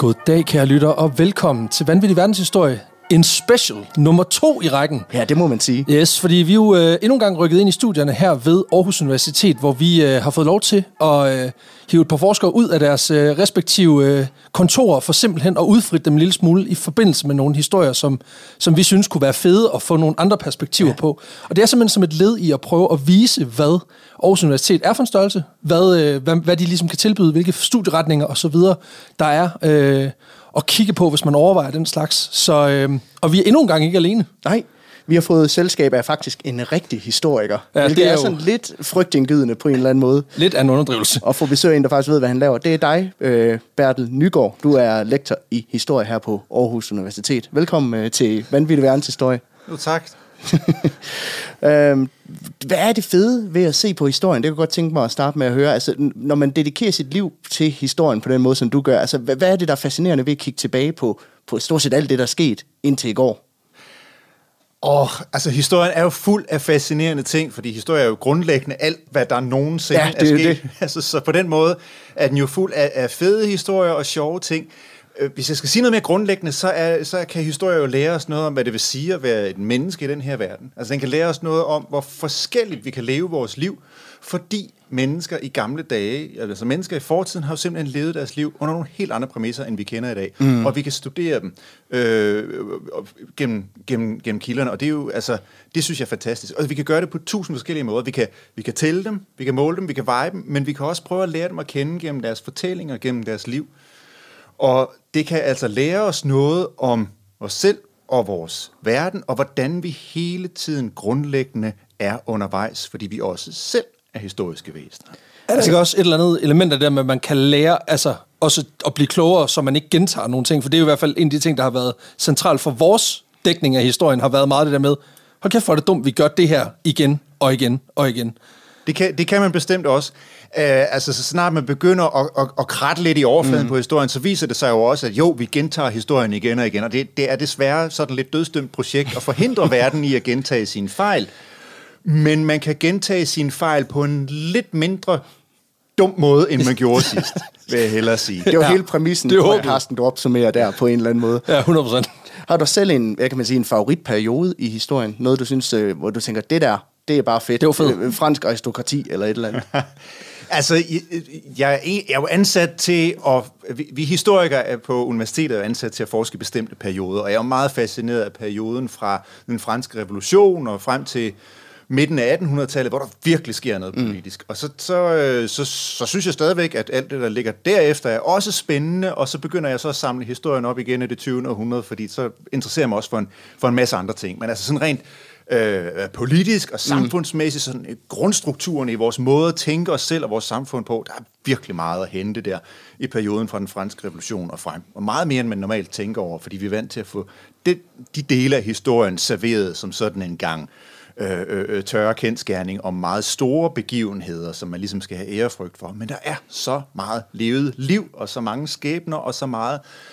God dag, kære lytter, og velkommen til Vanvittig Verdenshistorie. En special nummer to i rækken. Ja, det må man sige. Yes, fordi vi er jo øh, endnu en gang rykket ind i studierne her ved Aarhus Universitet, hvor vi øh, har fået lov til at øh, hive et par forskere ud af deres øh, respektive øh, kontorer for simpelthen at udfritte dem en lille smule i forbindelse med nogle historier, som, som vi synes kunne være fede at få nogle andre perspektiver ja. på. Og det er simpelthen som et led i at prøve at vise, hvad Aarhus Universitet er for en størrelse, hvad, øh, hvad, hvad de ligesom kan tilbyde, hvilke studieretninger osv. der er. Øh, at kigge på, hvis man overvejer den slags. Så, øh, og vi er endnu en gang ikke alene. Nej, vi har fået selskab af faktisk en rigtig historiker. Ja, det er, er er jo- sådan lidt frygtindgydende på en eller anden måde. Lidt af en underdrivelse. Og få besøg af en, der faktisk ved, hvad han laver. Det er dig, øh, Bertel Nygaard. Du er lektor i historie her på Aarhus Universitet. Velkommen øh, til Vanvittig Verdenshistorie. Jo, tak. Øhm, hvad er det fede ved at se på historien? Det kunne jeg godt tænke mig at starte med at høre. Altså, når man dedikerer sit liv til historien på den måde, som du gør, altså, hvad, hvad er det, der er fascinerende ved at kigge tilbage på, på stort set alt det, der er sket indtil i går? Og altså, historien er jo fuld af fascinerende ting, fordi historie er jo grundlæggende alt, hvad der nogensinde Ja, det er er sket. Altså, så på den måde er den jo fuld af, af fede historier og sjove ting. Øh, Hvis jeg skal sige noget mere grundlæggende, så, er, så kan historie jo lære os noget om, hvad det vil sige at være et menneske i den her verden. Altså, den kan lære os noget om, hvor forskelligt vi kan leve vores liv, fordi mennesker i gamle dage, altså mennesker i fortiden, har jo simpelthen levet deres liv under nogle helt andre præmisser, end vi kender i dag. Mm. Og vi kan studere dem øh, gennem, gennem, gennem kilderne, og det er jo, altså, det synes jeg er fantastisk. Og vi kan gøre det på tusind forskellige måder. Vi kan, vi kan tælle dem, vi kan måle dem, vi kan veje dem, men vi kan også prøve at lære dem at kende gennem deres fortællinger, gennem deres liv. Og det kan altså lære os noget om os selv og vores verden, og hvordan vi hele tiden grundlæggende er undervejs, fordi vi også selv er historiske væsener. Er der ikke også et eller andet element af det der med, at man kan lære, altså også at blive klogere, så man ikke gentager nogle ting? For det er jo i hvert fald en af de ting, der har været centralt for vores dækning af historien, har været meget det der med, hold kæft, hvor er det dumt, vi gør det her igen og igen og igen. Det kan, det kan man bestemt også. Uh, altså, så snart man begynder at, at, at kratte lidt i overfladen mm. på historien, så viser det sig jo også, at jo, vi gentager historien igen og igen, og det, det er desværre sådan lidt dødstømt projekt at forhindre verden i at gentage sine fejl. Men man kan gentage sine fejl på en lidt mindre dum måde, end man gjorde sidst, vil jeg hellere sige. Det er jo Ja, hele præmissen, det tror jeg. Carsten, du opsummerer der på en eller anden måde. Ja, 100 procent. Har du selv en, hvad kan man sige, en favoritperiode i historien? Noget, du synes, øh, hvor du tænker, det der, det er bare fedt. Det var fedt. Øh, Fransk aristokrati eller et eller andet. Altså, jeg, jeg, er jo ansat til at... Vi, vi historikere er på universitetet er ansat til at forske i bestemte perioder, og jeg er meget fascineret af perioden fra den franske revolution og frem til midten af 1800-tallet, hvor der virkelig sker noget politisk. Og så, så, øh, så, så synes jeg stadigvæk, at alt det, der ligger derefter, er også spændende, og så begynder jeg så at samle historien op igen i det 20. århundrede, fordi så interesserer jeg mig også for en, for en masse andre ting. Men altså sådan rent øh, politisk og samfundsmæssigt, sådan øh, grundstrukturen i vores måde at tænke os selv og vores samfund på, der er virkelig meget at hente der i perioden fra den franske revolution og frem. Og meget mere, end man normalt tænker over, fordi vi er vant til at få det, de dele af historien serveret som sådan en gang øh, øh, øh, tørre kendskærning om meget store begivenheder, som man ligesom skal have ærefrygt for. Men der er så meget levet liv, og så mange skæbner, og så meget øh,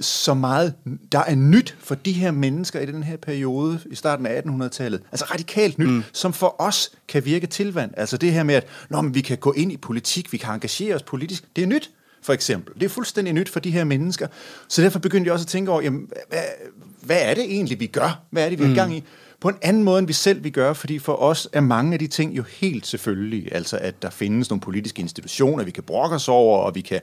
så meget, der er nyt for de her mennesker i den her periode i starten af 1800-tallet. Altså radikalt nyt, mm. som for os kan virke tilvand. Altså det her med, at Nå, men vi kan gå ind i politik, vi kan engagere os politisk. Det er nyt, for eksempel. Det er fuldstændig nyt for de her mennesker. Så derfor begyndte jeg også at tænke over, jamen, hvad, hvad er det egentlig, vi gør? Hvad er det, vi har gang i? På en anden måde, end vi selv vi gør, fordi for os er mange af de ting jo helt selvfølgelige. Altså, at der findes nogle politiske institutioner, vi kan brokke os over, og vi kan...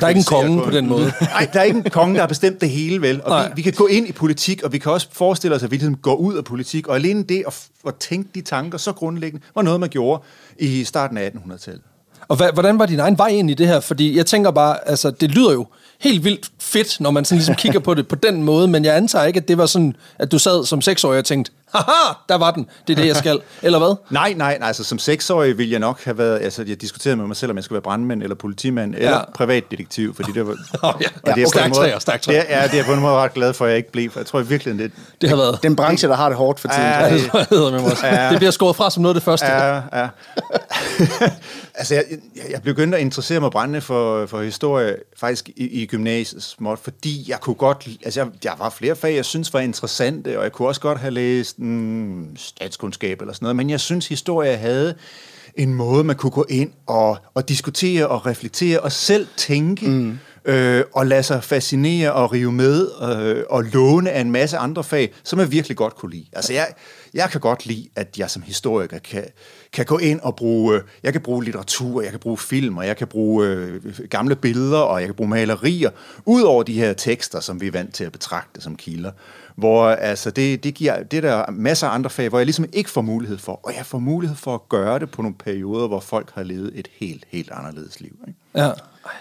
Der er ikke en konge på den måde. Nej, der er ikke en konge, der har bestemt det hele, vel? Og Nej. vi, vi kan gå ind i politik, og vi kan også forestille os, at vi ligesom går ud af politik, og alene det at, at tænke de tanker så grundlæggende, var noget, man gjorde i starten af 1800-tallet. Og hvordan var din egen vej ind i det her? Fordi jeg tænker bare, altså det lyder jo helt vildt fedt, når man sådan ligesom kigger på det på den måde, men jeg antager ikke, at det var sådan, at du sad som seksårig og tænkte, haha, der var den, det er det, jeg skal, eller hvad? Nej, nej, nej, altså som seksårig ville jeg nok have været, altså jeg diskuterede med mig selv, om jeg skulle være brandmand eller politimand eller Ja. privatdetektiv, fordi det var... ja. og det er på en Stærk måde- træer, stærk træer. Det er, ja, det er på en måde ret glad for, at jeg ikke blev, for jeg tror virkelig, det, Det har været, Den branche, der har det hårdt for tiden. Ja, det også. Det bliver skåret fra som noget af det første. Ja, ja. altså, jeg, jeg, begyndte at interessere mig brændende for, for historie faktisk i, i gymnasiet småt, fordi jeg kunne godt, altså jeg, jeg var flere fag, jeg synes var interessante, og jeg kunne også godt have læst mm, statskundskab eller sådan noget, men jeg synes, historie havde en måde, man kunne gå ind og, og diskutere og reflektere og selv tænke mm øh, og lade sig fascinere og rive med øh, og låne af en masse andre fag, som jeg virkelig godt kunne lide. Altså jeg, jeg kan godt lide, at jeg som historiker kan, kan gå ind og bruge, øh, jeg kan bruge litteratur, jeg kan bruge film, og jeg kan bruge øh, gamle billeder, og jeg kan bruge malerier, ud over de her tekster, som vi er vant til at betragte som kilder. Hvor altså, det, det giver det er der masser af andre fag, hvor jeg ligesom ikke får mulighed for, og jeg får mulighed for at gøre det på nogle perioder, hvor folk har levet et helt, helt anderledes liv. Ikke? Ja,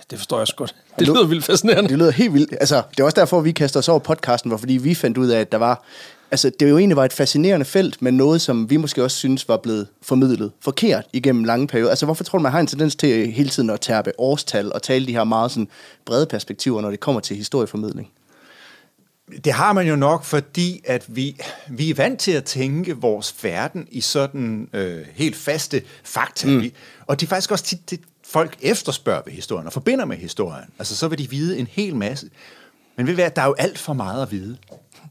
det forstår jeg også godt. Det lyder vildt fascinerende. Det lyder helt vildt. Altså, det er også derfor, vi kaster os over podcasten, var fordi vi fandt ud af, at der var altså, det jo egentlig var et fascinerende felt, men noget, som vi måske også synes var blevet formidlet forkert igennem lange perioder. Altså, hvorfor tror du, man har en tendens til hele tiden at tærpe årstal og tale de her meget sådan, brede perspektiver, når det kommer til historieformidling? Det har man jo nok, fordi at vi, vi er vant til at tænke vores verden i sådan øh, helt faste fakta. Mm. Og det er faktisk også tit det, folk efterspørger ved historien og forbinder med historien. Altså, så vil de vide en hel masse. Men ved hvad, der er jo alt for meget at vide.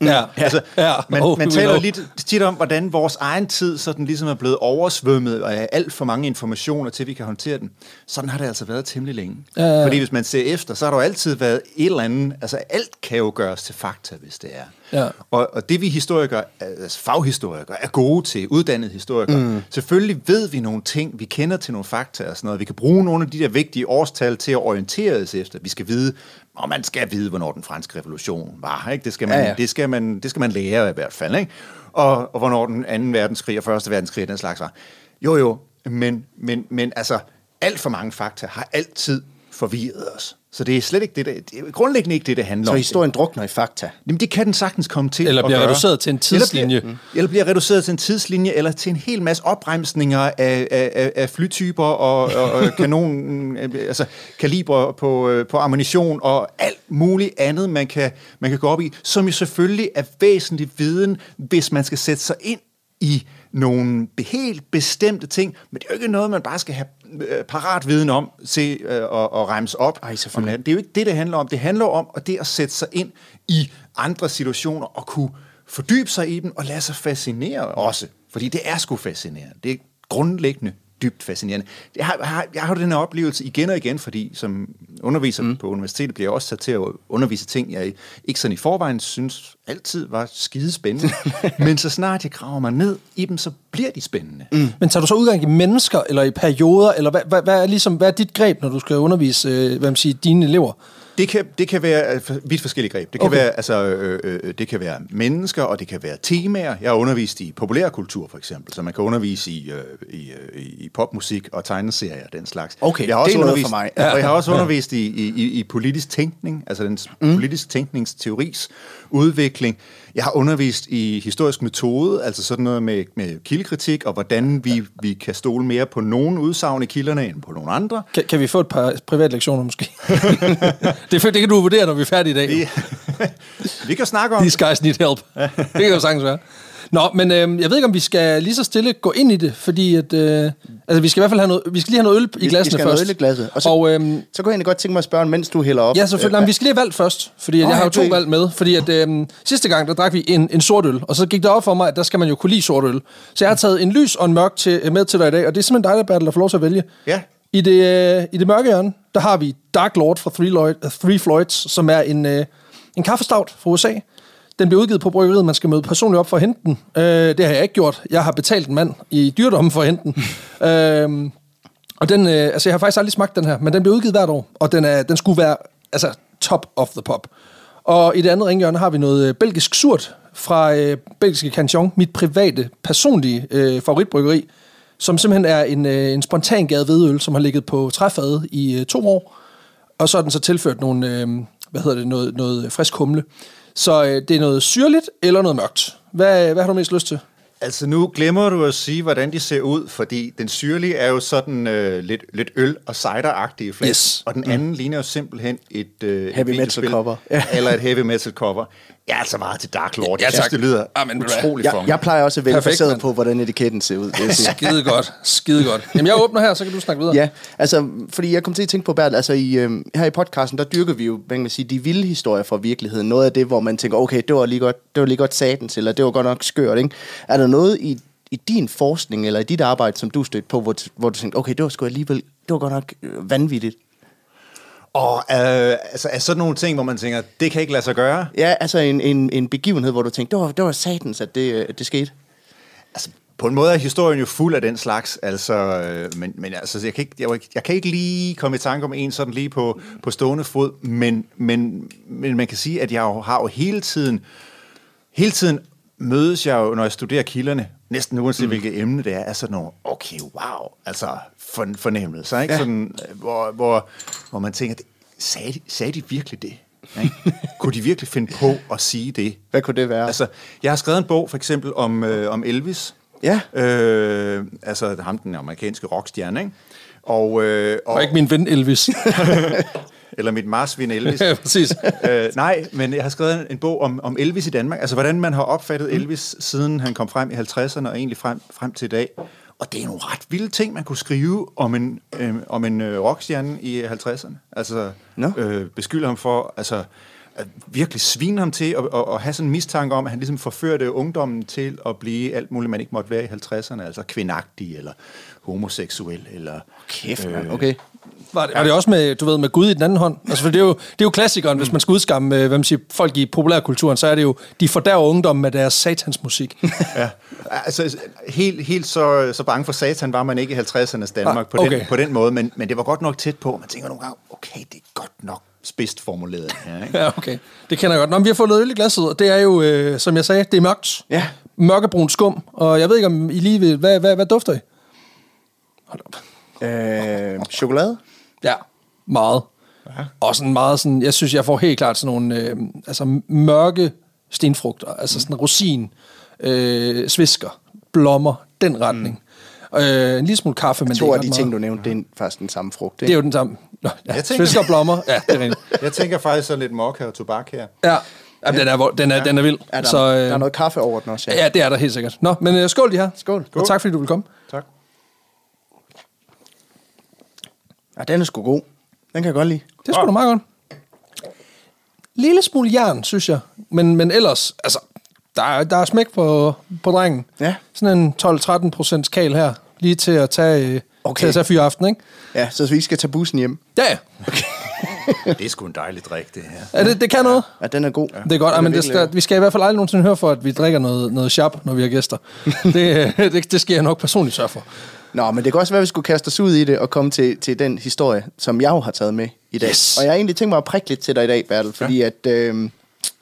Ja, Altså, ja. man, Oh, man taler lidt tit om, hvordan vores egen tid sådan ligesom er blevet oversvømmet af alt for mange informationer til, vi kan håndtere den. Sådan har det altså været temmelig længe. Ja, ja. Fordi hvis man ser efter, så har der jo altid været et eller andet, altså alt kan jo gøres til fakta, hvis det er. Ja. Og, og det vi historikere, altså faghistorikere, er gode til, uddannede historikere, mm. selvfølgelig ved vi nogle ting, vi kender til nogle fakta og sådan noget. Vi kan bruge nogle af de der vigtige årstal til at orientere os efter. Vi skal vide, og man skal vide, hvornår den franske revolution var. Ikke? Det, skal man, Ja, ja. Det, skal man, det skal man lære i hvert fald. Ikke? Og, og hvornår den anden verdenskrig og første verdenskrig og den slags var. Jo, jo, men, men, men altså, alt for mange fakta har altid forvirret os. Så det er slet ikke det, det er grundlæggende ikke det, det handler Så om. historien drukner i fakta. Jamen, det kan den sagtens komme til Eller at bliver gøre. reduceret til en tidslinje. Eller bliver, eller bliver reduceret til en tidslinje, eller til en hel masse opremsninger af, af, af, flytyper og, og, og kanon, altså kaliber på, øh, på ammunition og alt muligt andet, man kan, man kan gå op i, som jo selvfølgelig er væsentlig viden, hvis man skal sætte sig ind i nogle be- helt bestemte ting, men det er jo ikke noget, man bare skal have parat viden om til øh, at, at remse op. Ej. Om det er jo ikke det, det handler om. Det handler om at det at sætte sig ind i andre situationer og kunne fordybe sig i dem og lade sig fascinere også. Fordi det er sgu fascinerende. Det er grundlæggende dybt fascinerende. Jeg har, jeg har, jeg har jo den her oplevelse igen og igen, fordi som underviser mm. på universitetet bliver jeg også sat til at undervise ting, jeg ikke sådan i forvejen synes altid var skide spændende. Men så snart jeg graver mig ned i dem, så bliver de spændende. Mm. Men tager du så udgang i mennesker, eller i perioder, eller hvad, hvad, hvad, er, ligesom, hvad er dit greb, når du skal undervise øh, hvad man siger, dine elever? Det kan, det kan være øh, vidt forskellige greb. Det kan, Okay. være, altså, øh, øh, det kan være mennesker, og det kan være temaer. Jeg har undervist i populærkultur, for eksempel, så man kan undervise i, øh, i, øh, i popmusik og tegneserier og den slags. Okay, jeg har det er noget undervist, for mig. Og jeg har også undervist i, i, i, i politisk tænkning, altså den mm. politisk tænkningsteoris udvikling. Jeg har undervist i historisk metode, altså sådan noget med, med kildekritik, og hvordan vi, vi kan stole mere på nogle udsagn i kilderne end på nogle andre. Kan, kan vi få et par privatlektioner måske? det, det kan du vurdere, når vi er færdige i dag. Vi, vi kan snakke om These guys need help. det kan jo sagtens være. Nå, men øh, jeg ved ikke, om vi skal lige så stille gå ind i det, fordi at, øh, altså, vi skal i hvert fald have noget, vi skal lige have noget øl i glassene vi skal have først. noget øl i glasset. Og så, Og, øhm, så kunne jeg egentlig godt tænke mig at spørge, mens du hælder op. Ja, selvfølgelig. Øh, Øh, vi skal lige have valgt først, fordi at jeg har jo to det- valg med. Fordi at øhm, sidste gang, der drak vi en, en sort øl, og så gik det op for mig, at der skal man jo kunne lide sort øl. Så jeg har taget en lys og en mørk til, med til dig i dag, og det er simpelthen dig, der Bertel, der får lov til at vælge. Ja. I det, øh, I det mørke hjørne, der har vi Dark Lord fra Three, Lloyd, uh, Three Floyds, som er en, øh, en kaffestout fra USA. Den bliver udgivet på bryggeriet, man skal møde personligt op for at hente den. Øh, det har jeg ikke gjort. Jeg har betalt en mand i dyrdommen for at hente den. øhm, og den, øh, altså jeg har faktisk aldrig smagt den her, men den bliver udgivet hvert år, og den, er, den skulle være altså, top of the pop. Og i det andet ringhjørne har vi noget øh, belgisk surt fra øh, belgiske Canchon, mit private, personlige øh, favoritbryggeri, som simpelthen er en, øh, en spontan gade hvedøl, som har ligget på træfade i øh, to år, og så er den så tilført nogle, øh, hvad hedder det, noget, noget frisk humle. Så øh, det er noget syrligt eller noget mørkt. Hvad, hvad har du mest lyst til? Altså nu glemmer du at sige, hvordan de ser ud, fordi den syrlige er jo sådan øh, lidt, lidt øl- og cider-agtige flaske, Yes. og den anden mm. ligner jo simpelthen et, øh, Heavy et metal cover. Ja. eller et heavy metal cover. Jeg er altså meget til Dark Lord. Ja, Jeg synes, det lyder Amen, hvad? utroligt Jeg, jeg plejer også at vælge Perfekt, baseret på, hvordan etiketten ser ud. sige. Skide godt, skide godt. Jamen jeg åbner her, så kan du snakke videre. Ja, altså, fordi jeg kom til at tænke på, Bert, altså i, øh, her i podcasten, der dyrker vi jo, hvad man sige, de vilde historier fra virkeligheden. Noget af det, hvor man tænker, okay, det var lige godt, det var lige godt satans, eller det var godt nok skørt, ikke? Er der noget i, i din forskning, eller i dit arbejde, som du stødte på, hvor, hvor du tænkte, okay, det var sgu alligevel, det var godt nok øh, vanvittigt? Og øh, altså, er sådan nogle ting, hvor man tænker, det kan ikke lade sig gøre? Ja, altså en, en, en begivenhed, hvor du tænkte, det var, det var satans, at det, det skete. Altså, på en måde er historien jo fuld af den slags, altså, øh, men, men altså, jeg kan, ikke, jeg, jeg kan ikke lige komme i tanke om en sådan lige på, på stående fod, men, men, men man kan sige, at jeg jo, har jo hele tiden, hele tiden mødes jeg jo, når jeg studerer kilderne, næsten uanset mm. hvilket emne det er, er sådan nogle, okay, wow, altså for, fornemmelser, ikke? Ja. Sådan, øh, hvor, hvor, hvor man tænker, sagde de, sagde de virkelig det? Ikke? kunne de virkelig finde på at sige det? Hvad kunne det være? Altså, jeg har skrevet en bog, for eksempel, om, øh, om Elvis. Ja. Øh, altså, ham, den amerikanske rockstjerne, ikke? Og, øh, og, og ikke min ven Elvis. eller mit marsvin Elvis. ja, præcis. øh, nej, men jeg har skrevet en bog om, om Elvis i Danmark. Altså, hvordan man har opfattet Elvis, siden han kom frem i 50'erne, og egentlig frem, frem til i dag. Og det er nogle ret vilde ting, man kunne skrive om en, øh, om en øh, rockstjerne i 50'erne. Altså, no. øh, beskylde ham for, altså, at virkelig svine ham til, og, og, og have sådan en mistanke om, at han ligesom forførte ungdommen til at blive alt muligt, man ikke måtte være i 50'erne, altså kvindagtig, eller homoseksuel, eller... Kæft, øh, okay. Var det, var det også med, du ved, med Gud i den anden hånd? Altså, for det er jo, det er jo klassikeren, hvis man skal udskamme øh, hvad man siger, folk i populærkulturen, så er det jo, de fordærver ungdommen med deres satansmusik. ja, altså helt, helt så, så bange for satan var man ikke i 50'ernes Danmark ah, på, den, på den måde, men, men det var godt nok tæt på. Man tænker nogle gange, okay, det er godt nok spidst formuleret her, ikke? Ja, okay. Det kender jeg godt. Nå, men vi har fået øl i glasset, og det er jo, øh, som jeg sagde, det er mørkt. Ja. Mørkebrun skum, og jeg ved ikke, om I lige vil... Hvad, hvad, hvad dufter I? Hold op. Øh, chokolade? Ja, meget. Ja. Og sådan meget sådan, jeg synes, jeg får helt klart sådan nogle øh, altså mørke stenfrugter, altså sådan rosin, øh, svisker, blommer, den retning. Mm. Øh, en lille smule kaffe, men tror, at de ting, du nævnte, det er faktisk den samme frugt. Ikke? Det er jo den samme. Nå, ja, jeg tænker, svisker og blommer, ja, det er rent. jeg tænker faktisk sådan lidt mokka og tobak her. Ja, Jamen, den, er, den, er, ja. den er vild. Ja, der, så, øh, der er noget kaffe over den også. Ja, ja det er der helt sikkert. Nå, men øh, skål de her. Skål. Og tak fordi du vil komme. Tak. Ja, den er sgu god. Den kan jeg godt lide. Det er sgu da meget godt. Lille smule jern, synes jeg. Men, men ellers, altså, der er, der er smæk på, på drengen. Ja. Sådan en 12-13 procents kal her. Lige til at tage, okay. til at tage fyre aften, ikke? Ja, så vi skal tage bussen hjem. Ja, ja. Okay. det er sgu en dejlig drik, det her. Ja, det, det kan noget. Ja, den er god. Ja. Det er godt, ja, men det skal, vi skal i hvert fald aldrig nogensinde høre for, at vi drikker noget, noget sharp, når vi har gæster. det, det, det skal jeg nok personligt sørge for. Nå, men det kan også være, at vi skulle kaste os ud i det og komme til, til den historie, som jeg jo har taget med i dag. Yes. Og jeg har egentlig tænkt mig at prikke lidt til dig i dag, Bertel, fordi ja. at øh,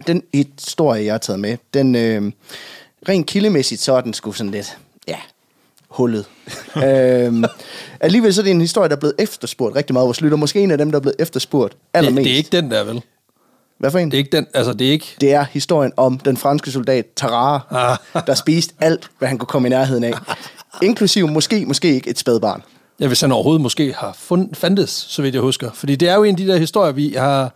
den historie, jeg har taget med, den øh, rent kildemæssigt, så er den sgu sådan lidt, ja, hullet. øhm, alligevel så er det en historie, der er blevet efterspurgt rigtig meget. Vores lytter måske en af dem, der er blevet efterspurgt allermest. Det, det er ikke den der, vel? Hvad for en? Det er ikke den, altså det er ikke... Det er historien om den franske soldat Tarare, ah. der spiste alt, hvad han kunne komme i nærheden af. Inklusiv måske, måske ikke et spædbarn. Ja, hvis han overhovedet måske har fund, fandtes, så vidt jeg husker. Fordi det er jo en af de der historier, vi har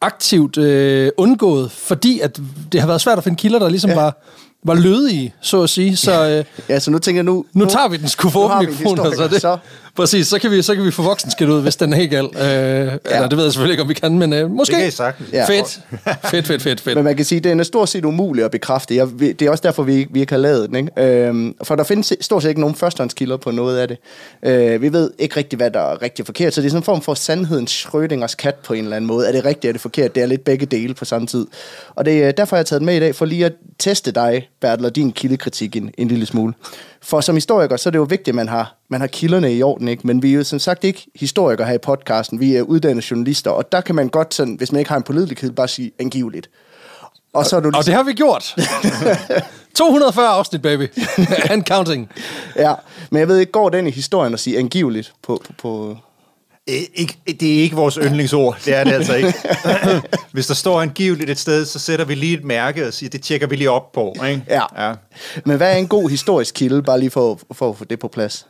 aktivt øh, undgået, fordi at det har været svært at finde kilder, der ligesom ja. var var lødige, så at sige. Så, øh, ja, så nu tænker jeg nu... Nu, nu tager vi den sgu for mikrofon, altså det, så. Præcis, så kan vi, så kan vi få voksenskilt ud, hvis den er helt gal. Øh, ja. Eller det ved jeg selvfølgelig ikke, om vi kan, men øh, måske. Det kan I sagtens. Ja. Fedt. fedt, fedt, fedt, fedt. Men man kan sige, at den er stort set umulig at bekræfte. Jeg, det er også derfor, vi, vi ikke har lavet den. Ikke? Øhm, for der findes stort set ikke nogen førstehåndskilder på noget af det. Øh, vi ved ikke rigtig, hvad der er rigtig forkert. Så det er sådan en form for sandhedens Schrödingers kat på en eller anden måde. Er det rigtigt, er det forkert? Det er lidt begge dele på samme tid. Og det er derfor, jeg har taget med i dag, for lige at teste dig, Bertel, og din kildekritik en, en lille smule. For som historiker, så er det jo vigtigt, at man har, man har kilderne i orden, ikke? Men vi er jo som sagt ikke historikere her i podcasten. Vi er uddannede journalister, og der kan man godt sådan, hvis man ikke har en pålidelighed, bare sige angiveligt. Og, så er du ligesom... og det har vi gjort. 240 afsnit, baby. And counting. Ja, men jeg ved ikke, går den i historien at sige angiveligt på, på, på ikke, det er ikke vores yndlingsord, det er det altså ikke. Hvis der står angiveligt et sted, så sætter vi lige et mærke og siger, det tjekker vi lige op på. Ikke? Ja. ja. Men hvad er en god historisk kilde, bare lige for, for at få det på plads?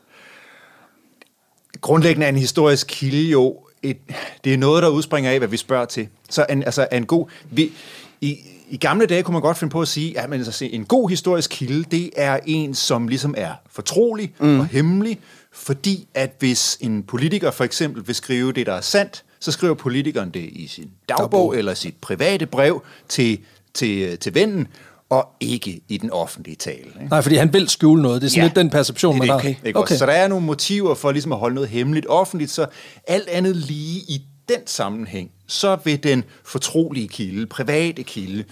Grundlæggende er en historisk kilde jo, et, det er noget, der udspringer af, hvad vi spørger til. Så en, altså en god... Vi, i, i gamle dage kunne man godt finde på at sige, at altså, en god historisk kilde, det er en, som ligesom er fortrolig mm. og hemmelig, fordi at hvis en politiker for eksempel vil skrive det, der er sandt, så skriver politikeren det i sin dagbog, dagbog. eller sit private brev til, til, til vennen, og ikke i den offentlige tale. Ikke? Nej, fordi han vil skjule noget. Det er sådan ja, lidt den perception, man okay. har. Okay. Så der er nogle motiver for ligesom at holde noget hemmeligt offentligt, så alt andet lige i den sammenhæng, så vil den fortrolige kilde, private kilde,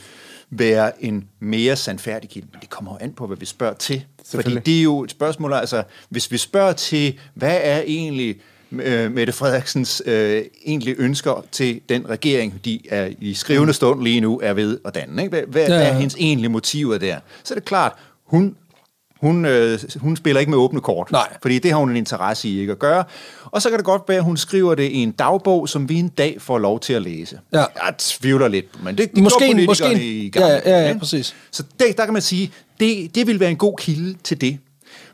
være en mere sandfærdig kilde. Men det kommer jo an på, hvad vi spørger til. Fordi det er jo et spørgsmål, altså, hvis vi spørger til, hvad er egentlig øh, Mette Frederiksens øh, egentlig ønsker til den regering, de er i skrivende stund lige nu er ved at danne. Ikke? Hvad, hvad, ja, ja. er hendes egentlige motiver der? Så er det klart, hun hun, øh, hun spiller ikke med åbne kort, Nej. fordi det har hun en interesse i ikke at gøre. Og så kan det godt være, at hun skriver det i en dagbog, som vi en dag får lov til at læse. Ja. Jeg tvivler lidt, men det, det Måske en- politikerne måske i gang. ja, ja, ja, ikke? præcis. Så det, der kan man sige, det, det vil være en god kilde til det.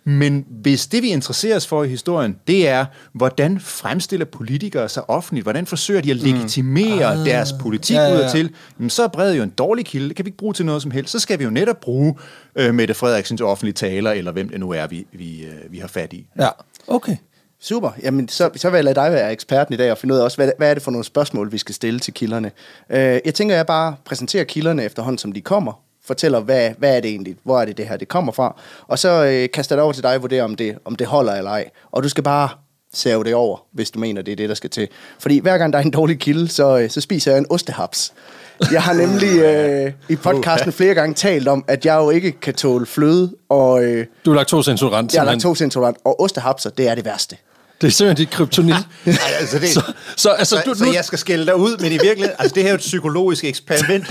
Men hvis det, vi interesserer os for i historien, det er, hvordan fremstiller politikere sig offentligt? Hvordan forsøger de at legitimere mm. deres politik Ja, ja, ja, ja, ja. til? Jamen, så er brevet jo en dårlig kilde. Det kan vi ikke bruge til noget som helst. Så skal vi jo netop bruge øh, Mette Frederiksens offentlige taler, eller hvem det nu er, vi, vi, øh, vi har fat i. Ja, okay. Super. Jamen, så, så vil jeg lade dig være eksperten i dag og finde ud af også, hvad, hvad er det for nogle spørgsmål, vi skal stille til kilderne. Øh, jeg tænker, at jeg bare præsenterer kilderne efterhånden, som de kommer. Fortæller, hvad, hvad er det egentlig? Hvor er det, det her det kommer fra? Og så øh, kaster det over til dig og vurderer, om det, om det holder eller ej. Og du skal bare save det over, hvis du mener, det er det, der skal til. Fordi hver gang der er en dårlig kilde, så, øh, så spiser jeg en ostehaps. Jeg har nemlig øh, i podcasten flere gange talt om, at jeg jo ikke kan tåle fløde, og øh, Du er laktoseintolerant. jeg er laktoseintolerant, og ostehapser, det er det værste. Det er simpelthen dit kryptonit. Altså det, så, så, altså, så, du, så nu, jeg skal skælde dig ud, men i virkeligheden, altså det her er et psykologisk eksperiment.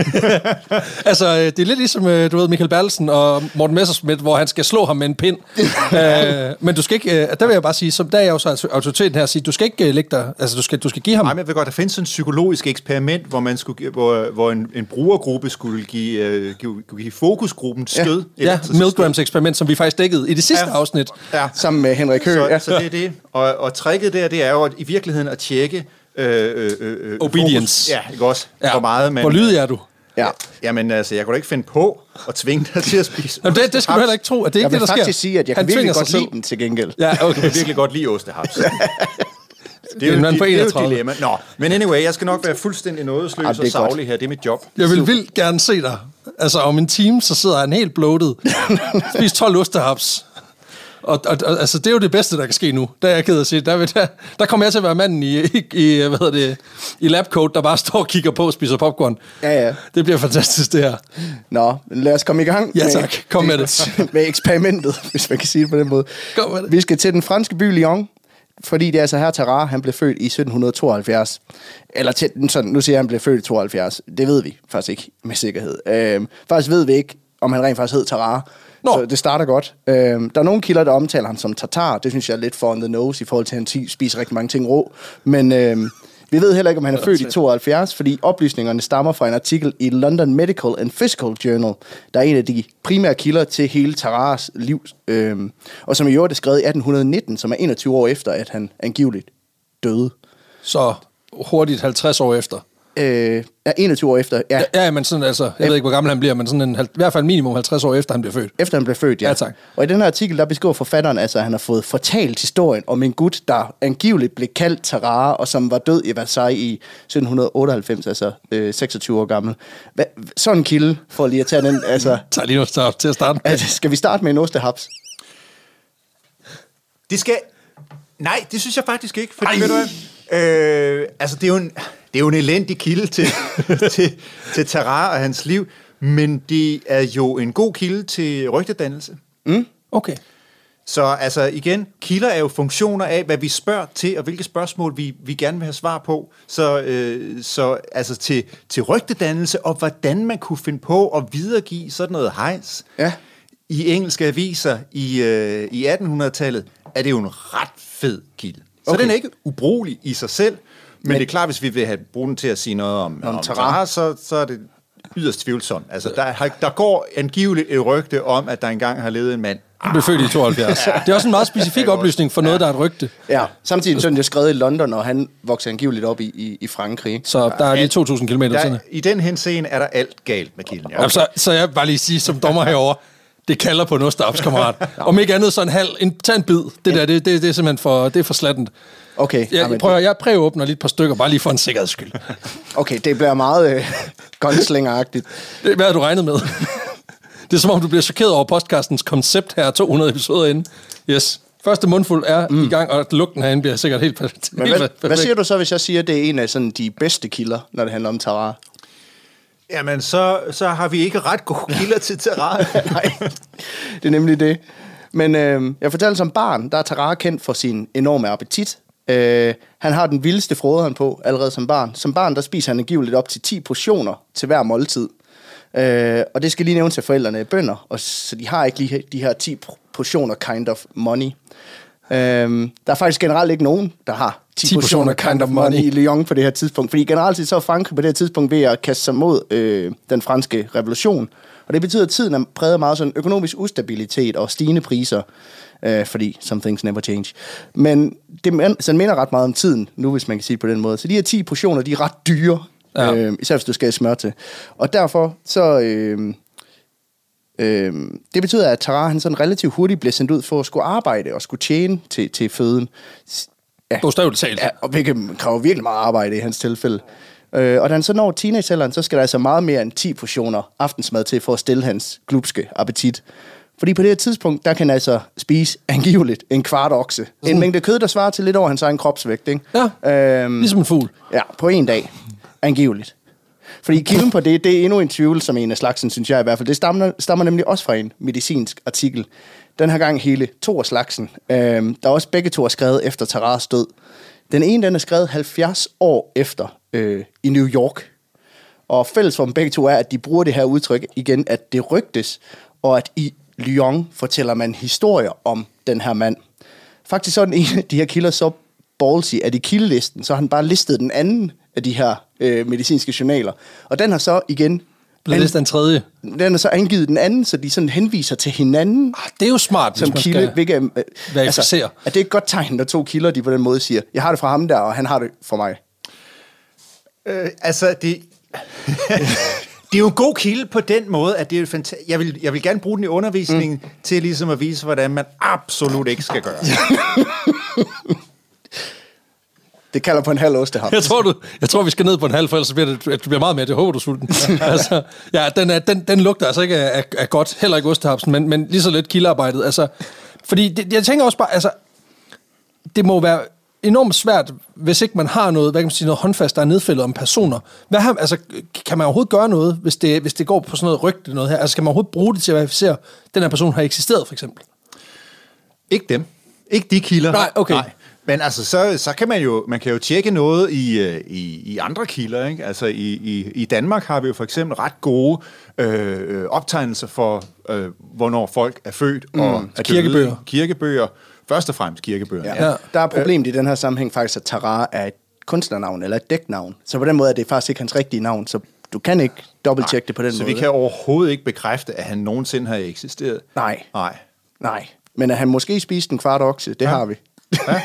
altså, øh, det er lidt ligesom, øh, du ved, Michael Bertelsen og Morten Messersmith, hvor han skal slå ham med en pind. øh, men du skal ikke, øh, der vil jeg bare sige, som der er jeg jo så autoriteten her, at sige, du skal ikke lægge dig, altså du skal, du skal give ham Nej, men jeg ved godt, der findes sådan et psykologisk eksperiment, hvor, man skulle, hvor, hvor en, en brugergruppe skulle give, øh, give, give fokusgruppen stød. Ja, Milgrams eksperiment, som vi faktisk dækkede i det sidste Ja. afsnit. Ja. Sammen med Henrik Høgh. Så, ja. så det er det. Og, og tricket der, det er jo at, i virkeligheden at tjekke øh, øh, øh, Obedience. Fokus. Ja, ikke også? Ja. Hvor meget man... Hvor lydig er du? Ja. Jamen altså, jeg kunne da ikke finde på at tvinge dig til at spise Jamen, det, det skal du heller ikke tro, at det er Jeg ikke vil det, der sker. faktisk sige, at jeg Han kan virkelig tvinger godt sig lide selv. den til gengæld. Ja, Jeg okay. kan virkelig godt lide ostehaps. det er, en jo, det, det er jo et 31. dilemma. Nå, men anyway, jeg skal nok være fuldstændig nådesløs det er og godt. savlig her. Det er mit job. Jeg vil vildt gerne se dig. Altså, om en time, så sidder han helt bloated. Spis 12 ostehaps. Og, og, og, altså, det er jo det bedste, der kan ske nu. Der er jeg ked af at sige. Der, der, der kommer jeg til at være manden i, i, i hvad hedder det, i labcoat, der bare står og kigger på og spiser popcorn. Ja, ja. Det bliver fantastisk, det her. Nå, lad os komme i gang. Ja, tak. Kom med det. med eksperimentet, hvis man kan sige det på den måde. Kom med det. Vi skal til den franske by Lyon, fordi det er altså her Tarare, han blev født i 1772. Eller til, den sådan, nu siger jeg, han blev født i 72. Det ved vi faktisk ikke med sikkerhed. Øhm, faktisk ved vi ikke, om han rent faktisk hed Tarare. Nå. Så det starter godt. Øhm, der er nogle kilder, der omtaler ham som tatar. Det synes jeg er lidt for on the nose i forhold til, at han spiser rigtig mange ting rå. Men øhm, vi ved heller ikke, om han er født i 72, fordi oplysningerne stammer fra en artikel i London Medical and Physical Journal, der er en af de primære kilder til hele Tarares liv, øhm, og som i øvrigt er skrevet i 1819, som er 21 år efter, at han angiveligt døde. Så hurtigt 50 år efter. Øh, ja, 21 år efter, ja, Ja, ja men sådan altså, jeg ved ikke, hvor gammel han bliver, men sådan en, i hvert fald minimum 50 år efter, han bliver født. Efter han blev født, ja. Ja, tak. Og i den her artikel, der beskriver forfatteren, altså, at han har fået fortalt historien om en gut, der angiveligt blev kaldt Tarare, og som var død i Versailles i 1798, altså øh, 26 år gammel. Hva, sådan en kilde, for lige at tage den, altså... Tag lige noget start til at starte med. Altså, skal vi starte med en ostehaps? Det skal... Nej, det synes jeg faktisk ikke, fordi ved du hvad? Øh, altså, det er jo en, det er jo en elendig kilde til, til, til Tarare og hans liv, men det er jo en god kilde til rygtedannelse. Okay. Så altså igen, kilder er jo funktioner af, hvad vi spørger til, og hvilke spørgsmål vi, vi gerne vil have svar på. Så, øh, så altså til, til rygtedannelse, og hvordan man kunne finde på at videregive sådan noget hejs. Ja. I engelske aviser i, øh, i 1800-tallet er det jo en ret fed kilde. Så okay. den er ikke ubrugelig i sig selv, men, Men- det er klart, hvis vi vil have bruge den til at sige noget om, Om om. Tarare, så, så er det yderst tvivlsomt. Altså, der, har- der går angiveligt et rygte om, at der engang har levet en mand, Han blev født i 72. Det er også en meget specifik oplysning for noget, der er et rygte. Ja, samtidig så er jo skrevet i London, og han vokser angiveligt op i, i, i Frankrig. Så der er lige 2.000 km Der. I den henseende er der alt galt med kilden. Ja. Okay. Så, så jeg bare lige sige som dommer herover. Det kalder på en ostehaps, kammerat. Om ikke andet så en halv, en, tag en bid. Det der, det, det, det er simpelthen for, det er for slattent. Okay, Jeg, jamen, prøver, jeg præåbner lige et par stykker, bare lige for en sikkerheds skyld. okay, det bliver meget øh, gunslinger-agtigt. Det, hvad har du regnet med? det er som om, du bliver chokeret over podcastens koncept her, 200 episoder inden. Yes, Første mundfuld er mm. i gang, og lugten herinde bliver sikkert helt, perfekt. Men hvad, perfekt. hvad siger du så, hvis jeg siger, at det er en af sådan, de bedste kilder, når det handler om Tara? Jamen, så, så har vi ikke ret gode kilder til terrain. Nej, det er nemlig det. Men øh, jeg fortalte som barn, der er Tara kendt for sin enorme appetit. Øh, han har den vildeste froderen på allerede som barn. Som barn, der spiser han angiveligt op til 10 portioner til hver måltid. Øh, og det skal lige nævnes, at forældrene er bønder, og så de har ikke lige de her 10 portioner kind of money. Øh, der er faktisk generelt ikke nogen, der har 10, 10 portioner kind of money i Lyon på det her tidspunkt. Fordi generelt set så er Frankrig på det her tidspunkt ved at kaste sig mod øh, den franske revolution. Og det betyder, at tiden er præget meget sådan økonomisk ustabilitet og stigende priser. Øh, fordi some things never change. Men det man, så det minder ret meget om tiden nu, hvis man kan sige det på den måde. Så de her 10 portioner, de er ret dyre. Ja. Øh, især hvis du skal have smør til. Og derfor så... Øh, øh, det betyder, at Tara han sådan relativt hurtigt bliver sendt ud for at skulle arbejde og skulle tjene til, til føden. Ja. Bogstaveligt talt. Ja, og hvilket kræver virkelig meget arbejde i hans tilfælde. Øh, og da han så når teenagealderen, så skal der altså meget mere end 10 portioner aftensmad til for at stille hans glupske appetit. Fordi på det her tidspunkt, der kan han altså spise angiveligt en kvart okse. Mm. En mængde kød, der svarer til lidt over hans egen kropsvægt. Ikke? Ja, øhm, ligesom en fugl. Ja, på en dag. Angiveligt. Fordi kilden på det, det er endnu en tvivl, som en af slagsen, synes jeg i hvert fald. Det stammer, stammer nemlig også fra en medicinsk artikel. Den her gang hele to af slagsen. Øhm, der er også begge to er skrevet efter Taras død. Den ene, den er skrevet 70 år efter øh, i New York. Og fælles for dem begge to er, at de bruger det her udtryk igen, at det rygtes, og at i Lyon fortæller man historier om den her mand. Faktisk sådan en af de her kilder så ballsy, at i kildelisten, så har han bare listet den anden af de her øh, medicinske journaler. Og den har så igen... Blevet listet en tredje. Den har så angivet den anden, så de sådan henviser til hinanden. Ah, det er jo smart, som hvis man kilde, skal hvilket, øh, verificere. Altså, at det er et godt tegn, når to kilder, de på den måde siger, jeg har det fra ham der, og han har det for mig. øh, altså, det... det er jo en god kilde på den måde, at det er fantastisk. Jeg vil, jeg vil gerne bruge den i undervisningen mm. til ligesom at vise, hvordan man absolut ikke skal gøre. Det kalder på en halv ostehammer. Jeg tror, du, jeg tror, vi skal ned på en halv, for ellers bliver det, det bliver meget mere. Det håber du sulten. altså, ja, den, er, den, den lugter altså ikke af, af godt, heller ikke ostehapsen, men, men lige så lidt kildearbejdet. Altså, fordi det, jeg tænker også bare, altså, det må være enormt svært, hvis ikke man har noget, hvad kan man sige, noget håndfast, der er nedfældet om personer. Hvad har, altså, kan man overhovedet gøre noget, hvis det, hvis det går på sådan noget rygte noget her? Altså, skal man overhovedet bruge det til at verificere, den her person har eksisteret, for eksempel? Ikke dem. Ikke de kilder. Nej, okay. Nej. Men altså, så, så kan man jo, man kan jo tjekke noget i, øh, i, i andre kilder. Ikke? Altså, i, i, i Danmark har vi jo for eksempel ret gode øh, optegnelser for, øh, hvornår folk er født mm. og er kirkebøger. Døde. Kirkebøger. Først og fremmest kirkebøger. Ja. Ja. Der er problemet i den her sammenhæng faktisk, at Tara er et kunstnernavn eller et dæknavn. Så på den måde er det faktisk ikke hans rigtige navn, så du kan ikke dobbelttjekke det på den så måde. Så vi kan overhovedet ikke bekræfte, at han nogensinde har eksisteret? Nej. Nej. Nej. Men at han måske spiste en kvart okse, det ja. har vi. Ja.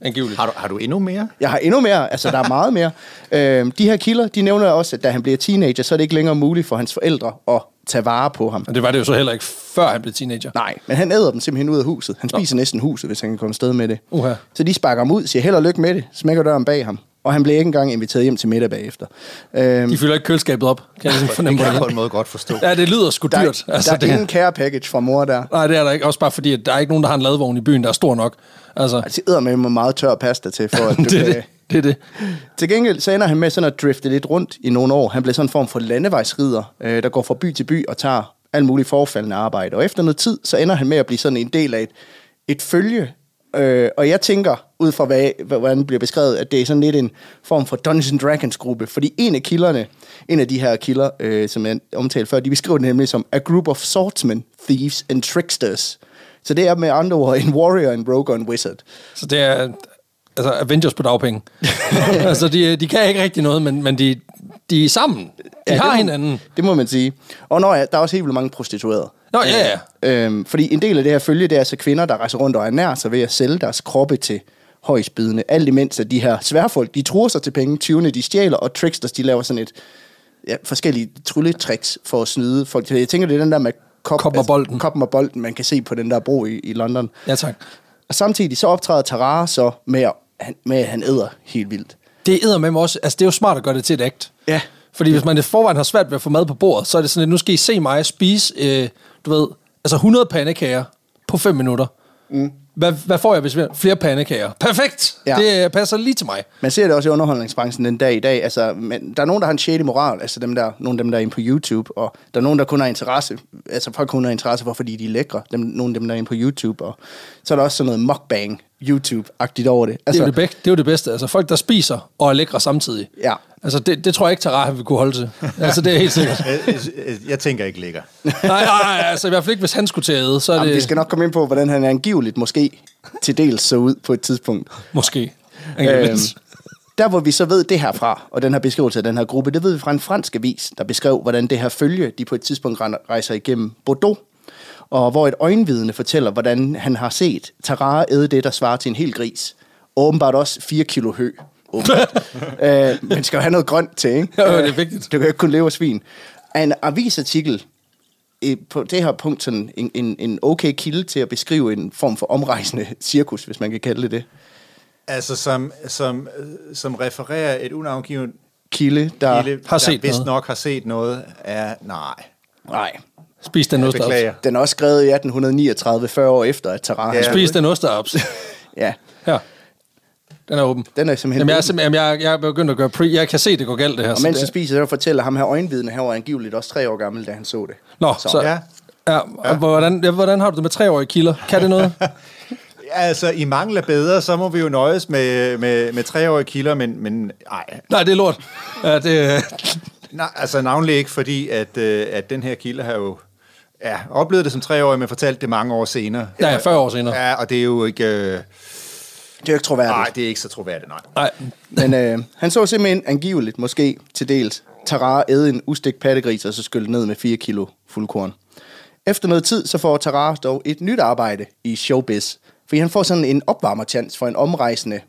Angiveligt. Har du, har du endnu mere? Jeg har endnu mere. Altså, der er meget mere. Øhm, de her kilder, de nævner også, at da han bliver teenager, så er det ikke længere muligt for hans forældre at tage vare på ham. Og det var det jo så heller ikke, før han blev teenager. Nej, men han æder dem simpelthen ud af huset. Han spiser Nå. næsten huset, hvis han kan komme sted med det. Uh-huh. Så de sparker ham ud, siger held og lykke med det, smækker døren bag ham. Og han blev ikke engang inviteret hjem til middag bagefter. Øhm, de fylder ikke køleskabet op, kan jeg ligesom fornemme. det kan jeg på en måde godt forstå. Ja, det lyder sgu dyrt. Der, altså, der er det... ingen care package fra mor der. Nej, det er der ikke. Også bare fordi, at der er ikke nogen, der har en ladvogn i byen, der er stor nok. Altså, altså æder med mig meget tør pasta til, for at du det, kan... det, det er det. Til gengæld så ender han med sådan at drifte lidt rundt i nogle år. Han bliver sådan en form for landevejsrider, øh, der går fra by til by og tager alt muligt forfaldende arbejde. Og efter noget tid, så ender han med at blive sådan en del af et, et følge. Øh, og jeg tænker, ud fra hvad, hvordan det bliver beskrevet, at det er sådan lidt en form for Dungeons Dragons gruppe. Fordi en af kilderne, en af de her kilder, øh, som jeg omtalte før, de beskriver det nemlig som a group of swordsmen, thieves and tricksters. Så det er med andre ord en warrior, en rogue og en wizard. Så det er altså Avengers på dagpenge. altså, de, de kan ikke rigtig noget, men, men de, de er sammen. De ja, har det må, hinanden. Det må man sige. Og når der er også helt vildt mange prostituerede. Nå, ja, ja. Øhm, fordi en del af det her følge, det er altså kvinder, der rejser rundt og ernærer sig ved at sælge deres kroppe til højsbydende. Alt imens at de her sværfolk, de truer sig til penge, tyvene de stjæler, og tricksters, de laver sådan et ja, forskellige trylletricks for at snyde folk. Jeg tænker, det er den der med kop, koppen og bolden. Altså, koppen og bolden, man kan se på den der bro i, i London. Ja, tak. Og samtidig så optræder Tarara så med, at han, med at han æder helt vildt. Det æder med mig også. Altså, det er jo smart at gøre det til et akt. Ja. Fordi hvis man i forvejen har svært ved at få mad på bordet, så er det sådan, at nu skal I se mig spise, øh, du ved, altså 100 pandekager på 5 minutter. Mm. Hvad, hvad får jeg, hvis vi Flere pandekager. Perfekt! Ja. Ja. Det øh, passer lige til mig. Man ser det også i underholdningsbranchen den dag i dag. Altså, men der er nogen, der har en shady moral, altså dem der, nogle af dem, der er inde på YouTube, og der er nogen, der kun har interesse, altså folk kun har interesse for, fordi de er lækre, dem, nogle af dem, der er inde på YouTube, og så er der også sådan noget mukbang YouTube-agtigt over det. Det er, Altså, det, bæk, det er jo det bedste. Altså folk, der spiser og er lækre samtidig. Ja. Altså det, det tror jeg ikke, Tara vil kunne holde til. Altså det er helt sikkert. Jeg, tænker ikke lækker. nej, nej, nej, altså i hvert fald ikke, hvis han skulle til at æde, så er Jamen, det vi skal nok komme ind på, hvordan han angiveligt måske til dels så ud på et tidspunkt. måske. Øhm, der hvor vi så ved det her fra, og den her beskrivelse af den her gruppe, det ved vi fra en fransk avis, der beskrev, hvordan det her følge, de på et tidspunkt rejser igennem Bordeaux, og hvor et øjenvidne fortæller, hvordan han har set Tarare æde det, der svarer til en hel gris. Og åbenbart også 4 kilo hø. åbenbart. øh, man skal jo have noget grønt til, ikke? Jo, jo, det er vigtigt. Du kan jo ikke kun leve af svin. Af En avisartikel øh, på det her punkt sådan en, en, en okay kilde til at beskrive en form for omrejsende cirkus, hvis man kan kalde det det. Altså, som, som, øh, som refererer et unavngivet Kilde, der... kilde, har der set vist noget. nok har set noget, er nej. Nej. Spis den osteops. Den er også skrevet i 1839, 40 år efter, at Tarare... Ja. Ja. Spis den osteops. ja, Her. Den er åben. den er simpelthen... Jamen, jeg, er åben. simpelthen, jamen, jeg, jeg er begyndt at gøre pre... Jeg kan se, det går galt, det her. Og så mens det, han spiser, så fortæller ham her øjenvidne, han var angiveligt også tre år gammel, da han så det. Nå, så... så Ja. ja. Ja, og hvordan, ja, hvordan har du det med treårige kilder? Kan det noget? Altså, i mangel af bedre, så må vi jo nøjes med, med, med treårige kilder, men, men ej, Nej, det er lort. Ja, det, nej, altså navnlig ikke, fordi at, øh, at den her kilde har jo ja, oplevet det som treårig, men fortalt det mange år senere. Ja, 40 år senere. Ja, og det er jo ikke... Øh, Det er jo ikke troværdigt. nej, det er ikke så troværdigt, nej. nej. Men øh, han så simpelthen angiveligt, måske til dels, Tarare æde en ustik pattegris, og så skylle ned med 4 kilo fuldkorn. Efter noget tid, så får Tarare dog et nyt arbejde i showbiz, fordi han får sådan en opvarmerchance for en omrejsende,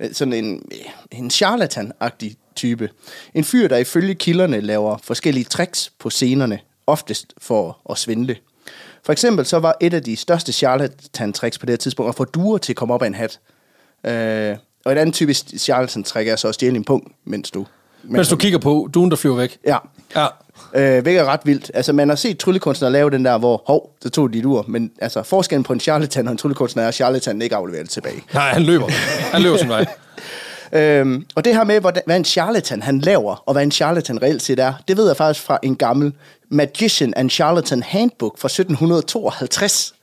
øh, sådan en, øh, en charlatan-agtig type. En fyr, der ifølge kilderne laver forskellige tricks på scenerne, oftest for at svindle. For eksempel så var et af de største charlatan-tricks på det her tidspunkt at få duer til at komme op af en hat. Øh, og et andet typisk charlatan-trick er så at stjæle en punkt, mens du... Mens du kigger på duen, der flyver væk. Ja, Ja. øh, hvilket er ret vildt. Altså, man har set tryllekunstnere lave den der, hvor, hov, så tog de et ur. Men altså, forskellen på en charlatan og en tryllekunstner er, at charlatanen ikke afleverer det tilbage. Nej, han løber. Han løber sin vej. Øhm, og det her med, hvordan, hvad en charlatan han laver, og hvad en charlatan reelt set er, det ved jeg faktisk fra en gammel Magician and Charlatan Handbook fra 1752.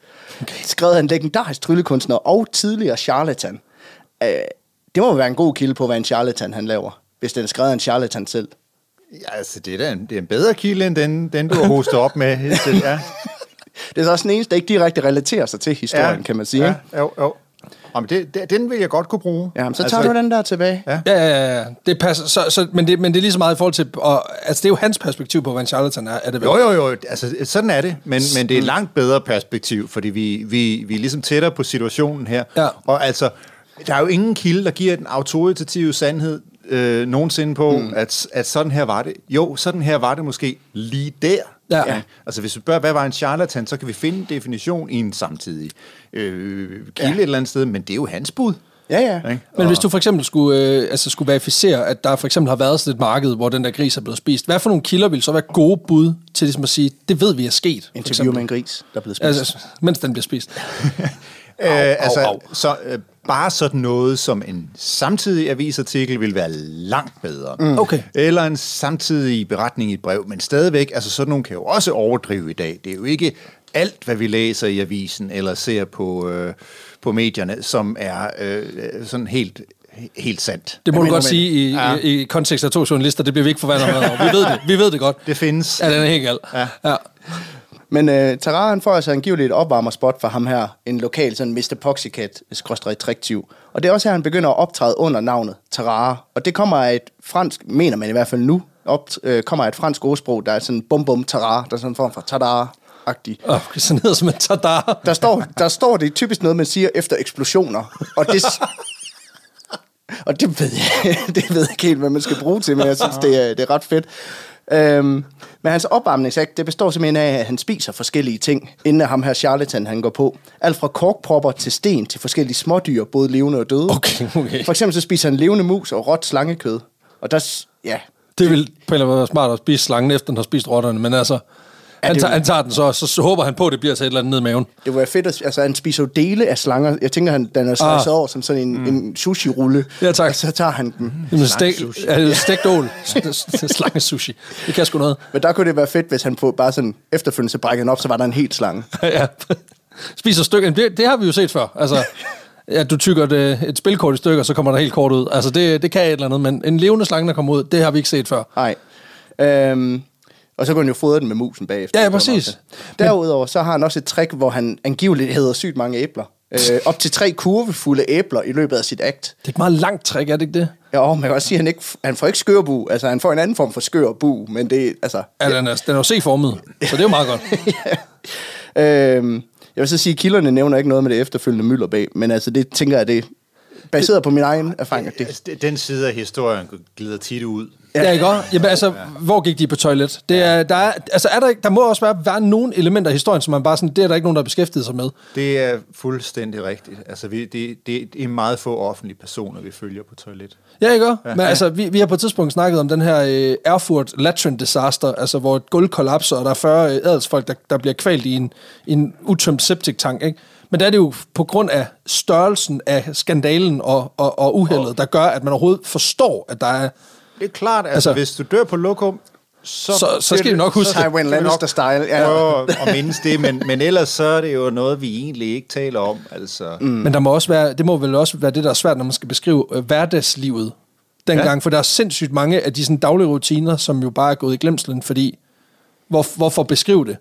Okay. Skrevet af en legendarisk tryllekunstner og tidligere charlatan. Øh, det må være en god kilde på, hvad en charlatan han laver, hvis den er skrevet af en charlatan selv. Ja, altså, det er, da en, det er en bedre kilde, end den, den du har hostet op med. hidtil, Ja. Det er så også den eneste, der ikke direkte relaterer sig til historien, ja. kan man sige. Ja, Ja. jo, jo. Jamen, det, det, den vil jeg godt kunne bruge. Jamen, så tager altså, du den der tilbage. Ja. Ja, ja, ja. Det passer, så, så, men, det, men det er lige så meget i forhold til... Og, altså, det er jo hans perspektiv på, hvad en charlatan er. er det vel? Jo, jo, jo. Altså, sådan er det. Men, men det er et langt bedre perspektiv, fordi vi, vi, vi er ligesom tættere på situationen her. Ja. Og altså, der er jo ingen kilde, der giver den autoritative sandhed øh, nogensinde på, mm. at, at sådan her var det. Jo, sådan her var det måske lige der. Ja. Ja. Altså, hvis vi spørger, hvad var en charlatan, så kan vi finde en definition i en samtidig øh, kilde ja. et eller andet sted, men det er jo hans bud. Ja, ja. Ikke? Men hvis du for eksempel skulle, øh, altså skulle verificere, at der for eksempel har været sådan et marked, hvor den der gris er blevet spist, hvad for nogle kilder vil så være gode bud til ligesom at sige, det ved vi er sket? Interview med en gris, der er blevet spist. Altså, mens den bliver spist. Øh, altså, au. Så øh, bare sådan noget som en samtidig avisartikel vil være langt bedre. Mm. Okay. Eller en samtidig beretning i et brev, men stadigvæk, altså sådan nogle kan jo også overdrive i dag. Det er jo ikke alt, hvad vi læser i avisen eller ser på, øh, på medierne, som er øh, sådan helt, helt sandt. Det må du godt men- sige i, Ja. i, i kontekst af to journalister, det bliver vi ikke forvandet med. over. Vi ved det, vi ved det godt. Det findes. Ja, den er helt gal. Ja. ja. Men øh, Tarare, han får altså angiveligt et opvarmerspot for ham her, en lokal sådan Mr. Poxycat, skråstrej. Og det er også her, han begynder at optræde under navnet Tarare. Og det kommer af et fransk, mener man i hvert fald nu, op, øh, kommer af et fransk ordsprog, der er sådan bum bum Tarare, der er sådan en form for Tadare-agtig. Oh, sådan hedder som en tadar. Der står, der står det typisk noget, man siger efter eksplosioner. Og det, og det ved jeg, det ved jeg ikke helt, hvad man skal bruge til, men jeg synes, det er, det er ret fedt. Øhm, men hans opvarmningsakt, det består simpelthen af, at han spiser forskellige ting, inden ham her charlatan, han går på. Alt fra korkpropper til sten til forskellige smådyr, både levende og døde. Okay, okay. For eksempel så spiser han levende mus og råt slangekød. Og der, ja, Det vil på en eller anden smart at spise slangen, efter den har spist rotterne, men altså... Han, tager, han tager den så, så, så håber han på, at det bliver til et eller andet ned i maven. Det var fedt, at, altså han spiser jo dele af slanger. Jeg tænker, han, den er slicet Ah. over som sådan en, mm. en sushi-rulle. Ja, tak. Og så tager han den. Jamen, stek, ja, stegt ål. Slange sushi. Det kan sgu noget. Men der kunne det være fedt, hvis han på bare sådan efterfølgende så brækkede den op, så var der en helt slange. ja. Spiser stykker. Det, det har vi jo set før. Altså, ja, du tykker et, et spilkort i stykker, så kommer der helt kort ud. Altså, det, det kan et eller andet, men en levende slange, der kommer ud, det har vi ikke set før. Nej. Øhm, og så kunne han jo fodre den med musen bagefter. Ja, ja, præcis. Derudover så har han også et trick, hvor han angiveligt hedder sygt mange æbler. Øh, op til tre kurvefulde æbler i løbet af sit akt. Det er et meget langt trick, er det ikke det? Ja, og man kan også sige, at han, ikke, han får ikke skørbu. Altså, han får en anden form for skørbu, men det altså... Ja, den er, den er jo C-formet, så det er jo meget godt. Øhm, jeg vil så sige, at kilderne nævner ikke noget med det efterfølgende mylderbag, men altså, det tænker jeg, det er baseret på min egen erfaring. Det, Altså, det- Den side af historien glider tit ud. Ja, ja ikke også? Jamen, altså, ja. hvor gik de på toilet? Det er, der, er, altså, er der, ikke- der må også være, være nogle elementer i historien, som man bare sådan, det er der ikke nogen, der har beskæftiget sig med. Det er fuldstændig rigtigt. Altså, vi, det, det, det er meget få offentlige personer, vi følger på toilet. Ja, ikke også? Men altså, vi, vi har på et tidspunkt snakket om den her øh, Erfurt Latrin disaster, altså hvor et gulv kollapser, og der er 40 adelsfolk, der, der bliver kvalt i en, en utømt septic tank, ikke? Men der er det jo på grund af størrelsen af skandalen og, og, og uheldet, der gør, at man overhovedet forstår, at der er... Det er klart, altså, Altså- hvis du dør på lokum, så, Så- så skal vi nok huske- Tywin Lannister-style, ja. prøve at mindes det, men, men ellers så er det jo noget, vi egentlig ikke taler om. Altså. Mm. Men der må også være, det må vel også være det, der er svært, når man skal beskrive øh, hverdagslivet dengang, ja. for der er sindssygt mange af de sådan, daglige rutiner, som jo bare er gået i glemslen, fordi hvor, hvorfor beskrive det?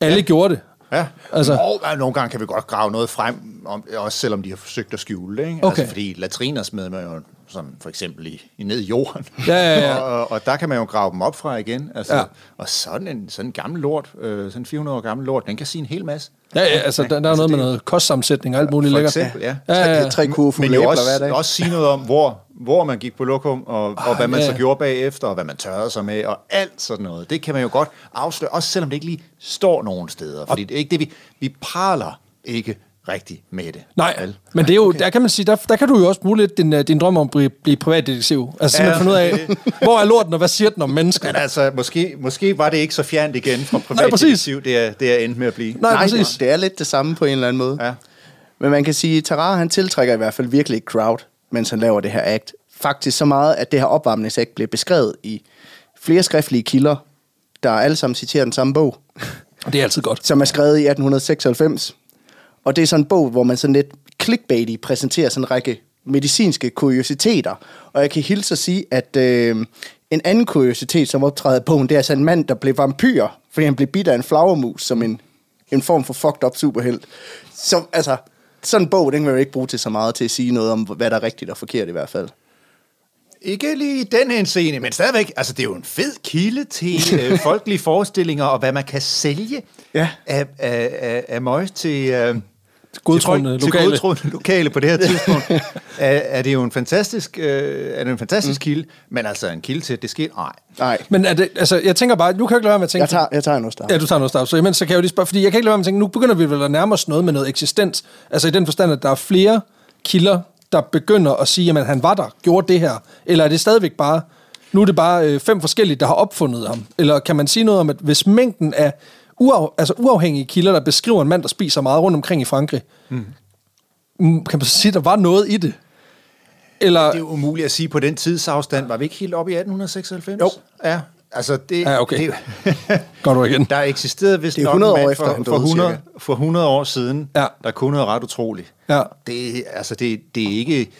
Alle ja. gjorde det. Ja, Altså- altså, og, nogle gange kan vi godt grave noget frem, om, også selvom de har forsøgt at skjule det. Ikke? Okay. Altså, fordi latriner smed man jo sådan, for eksempel i, i ned i jorden. Ja, ja, ja. og, og der kan man jo grave dem op fra igen. Altså, Ja. Og sådan en, sådan en gammel lort, øh, sådan en 400 år gammel lort, den kan sige en hel masse. Ja, ja altså, der, der er jo Altså, noget med det- noget kostsammensætning og alt muligt For lækkert. eksempel, ja. Ja, ja, ja. Tre kurvefulde Men jo også, hver dag. også sige noget om, hvor, hvor man gik på lokum, og, og hvad man ja. så gjorde bagefter, og hvad man tørrede sig med, og alt sådan noget. Det kan man jo godt afsløre, også selvom det ikke lige står nogen steder. Fordi det er ikke det, vi, vi praler ikke rigtigt med det. Nej, Vel? men det er jo, der kan man sige, der, der kan du jo også bruge lidt din, øh, din drøm om at blive, blive privatdetektiv. Altså Ja. finde ud af, hvor er lorten, og hvad siger den om mennesker? Men altså, måske, måske var det ikke så fjernt igen fra Nej, privatdetektiv, det er, det er endt med at blive. Nej, Nej, præcis. det er lidt det samme på en eller anden måde. Ja. Men man kan sige, at Tarara han tiltrækker i hvert fald virkelig et crowd, mens han laver det her act. Faktisk så meget, at det her opvarmningsakt bliver beskrevet i flere skriftlige kilder, der alle sammen citerer den samme bog, Og det er altid godt. som er skrevet i 1896. Og det er sådan en bog, hvor man sådan lidt clickbaity præsenterer sådan en række medicinske kuriositeter. Og jeg kan hilse at sige, at øh, en anden kuriositet, som optræder i bogen, det er altså en mand, der blev vampyr, fordi han blev bidt af en flagermus som en, en form for fucked up superhelt. Så altså, sådan en bog, den kan man jo ikke bruge til så meget til at sige noget om, hvad der er rigtigt og forkert i hvert fald. Ikke lige i den henseende, men stadigvæk, altså det er jo en fed kilde til øh, folkelige forestillinger, og hvad man kan sælge Ja. af, af, af, af møg til, øh, Godtroende lokale. til godtroende lokale på det her tidspunkt. er, er det jo en fantastisk, øh, er det en fantastisk mm. kilde, men altså en kilde til, at det sker, nej. Nej, Men er det, altså, jeg tænker bare, nu kan jeg ikke lade være med at tænke... jeg tager, jeg tager nu start. Ja, du tager noget start. Så imens, så kan jeg jo lige spørge, fordi jeg kan ikke lade være med at tænke, nu begynder vi vel at nærme os noget med noget eksistens. Altså i den forstand, at der er flere kilder, der begynder at sige, at han var der, gjorde det her. Eller er det stadigvæk bare, nu er det bare øh, fem forskellige, der har opfundet ham. Eller kan man sige noget om, at hvis mængden af uaf, altså uafhængige kilder, der beskriver en mand, der spiser meget rundt omkring i Frankrig, mm. kan man så sige, at der var noget i det? Eller, Det er jo umuligt at sige på den tidsafstand. Var vi ikke helt oppe i 1896? Jo. Ja, altså det... Ja, okay. det Går du igen? Der eksisterede vist Det er nok 100 en år mand efter, for, for, døde, 100, cirka. for 100 år siden, Ja. der kunne noget ret utroligt. Ja. Det, altså det, det er ikke...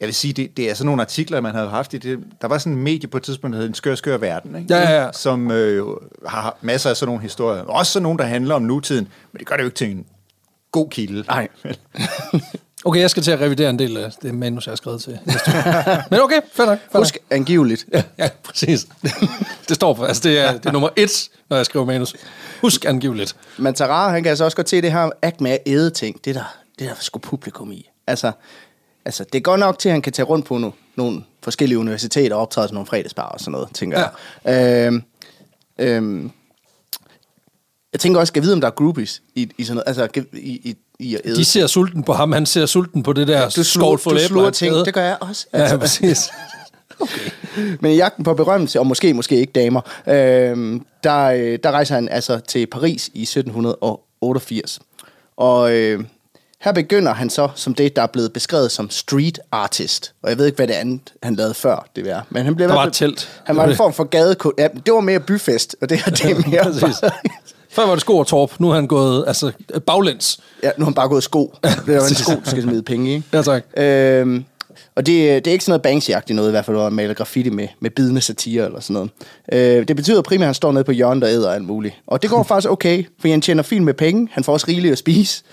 Jeg vil sige, det, det er sådan nogle artikler, man havde haft i det. Der var sådan en medie på et tidspunkt, der hed En skør, skør verden, ikke? Ja, ja, ja. som øh, har masser af sådan nogle historier. Også sådan nogle, der handler om nutiden, men det gør det jo ikke til en god kilde. Nej. Okay, jeg skal til at revidere en del af det manus, jeg har skrevet til. Men okay, fair nok. fair Husk angiveligt. Ja, ja, præcis. det står på, altså det er, det er nummer et, når jeg skriver manus. Husk angiveligt. Men Tarara, han kan altså også godt se det her akt med at æde ting. Det er der, det er der sgu publikum i. Altså, altså, det er godt nok til, at han kan tage rundt på no, nogle forskellige universiteter og optræde til nogle fredagsbar og sådan noget, tænker Ja. jeg. Øhm, øhm, jeg tænker også, skal jeg vide, om der er groupies i, i sådan noget, altså i, i, i at æde De ser sulten på ham, han ser sulten på det der du skål for du sluger ting, det gør jeg også. Ja, præcis. okay. Men i jagten på berømmelse, og måske, måske ikke damer, øh, der, der rejser han altså til Paris i 1788. Og øh, her begynder han så som det, der er blevet beskrevet som street artist. Og jeg ved ikke, hvad det andet, han lavede før, det var. Men han blev Der var et telt. Han var en form for gadekunst. Ja, det var mere byfest, og det her det er mere... Før var det sko og torp, nu er han gået altså, baglæns. ja, nu har han bare gået sko. Det var en sko, der skal smide penge i. Ja, tak. Øhm, og det, det er ikke sådan noget banksy noget, i hvert fald, han maler graffiti med, med bidende satire eller sådan noget. Øh, det betyder primært, at han står nede på hjørnet og æder alt muligt. Og det går faktisk okay, for han tjener fint med penge. Han får også rigeligt at spise.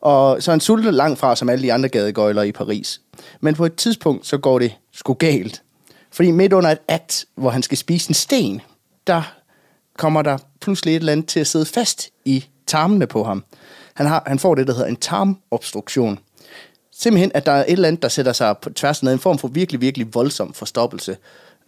Og så er han sultet langt fra, som alle de andre gadegøjler i Paris. Men på et tidspunkt, så går det sgu galt. Fordi midt under et akt, hvor han skal spise en sten, der kommer der pludselig et eller andet til at sidde fast i tarmene på ham. Han, har, han får det, der hedder en tarmobstruktion. Simpelthen, at der er et eller andet, der sætter sig på tværs af en form for virkelig, virkelig voldsom forstoppelse.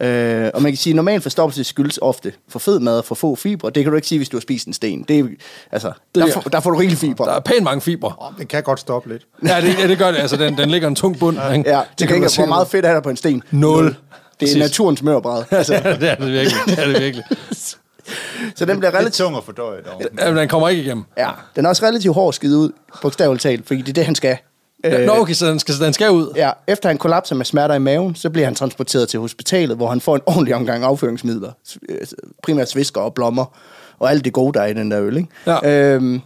Øh, og man kan sige, at normal forstoppelse skyldes ofte for fed mad og for få fibre. Det kan du ikke sige, hvis du har spist en sten. Det er, altså, Det der, er- får, der får du rigelig fibre. Der er pænt mange fibre. Det kan godt stoppe lidt. Ja, det, ja, det gør det. Altså, den, den ligger en tung bund. ikke? Ja, det kan kan ikke, hvor meget fedt er der på en sten? Nul. Det er Præcis. naturens mørbræd. Altså, Ja, det er det virkelig. Det er det virkelig. så den bliver relativt... tung at fordøje dog. Ja, men den kommer ikke igennem. Ja, den er også relativt hård skide ud, bogstaveligt talt, fordi det er det, han skal. Ja, Nå, okay, så den skal, den skal ud. Ja, efter han kollapser med smerter i maven, så bliver han transporteret til hospitalet, hvor han får en ordentlig omgang afføringsmidler. Øh, Primært svisker og blommer, og alt det gode, der er i den der øl, ikke? Ja. Øhm,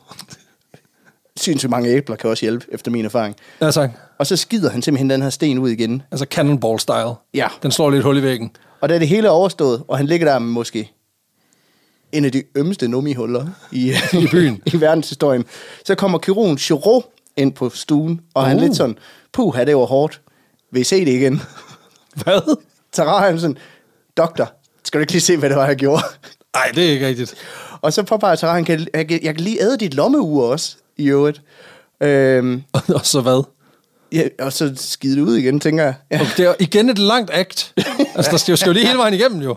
sindssygt mange æbler kan også hjælpe, efter min erfaring. Ja, tak. Og så skider han simpelthen den her sten ud igen. Altså cannonball-style. Ja. Den slår lidt hul i væggen. Og da det hele er overstået, og han ligger der med måske en af de ømmeste nummihuller i, I byen. i verdenshistorien, så kommer kirurgen Chirot ind på stuen, og han er Uh. lidt sådan, puh, det var hårdt. Vil I se det igen? Hvad? Tara han sådan, doktor, skal du ikke lige se, hvad det var, jeg gjorde? Nej, det er ikke rigtigt. og så påpeger Tara, han kan, jeg, kan, jeg kan lige æde dit lommeur også, i øvrigt. Øhm, Og så hvad? Ja, og så skide det ud igen, tænker jeg. Ja. Okay, det er igen et langt akt. Altså, der skal jo, skal jo lige hele vejen igennem, jo.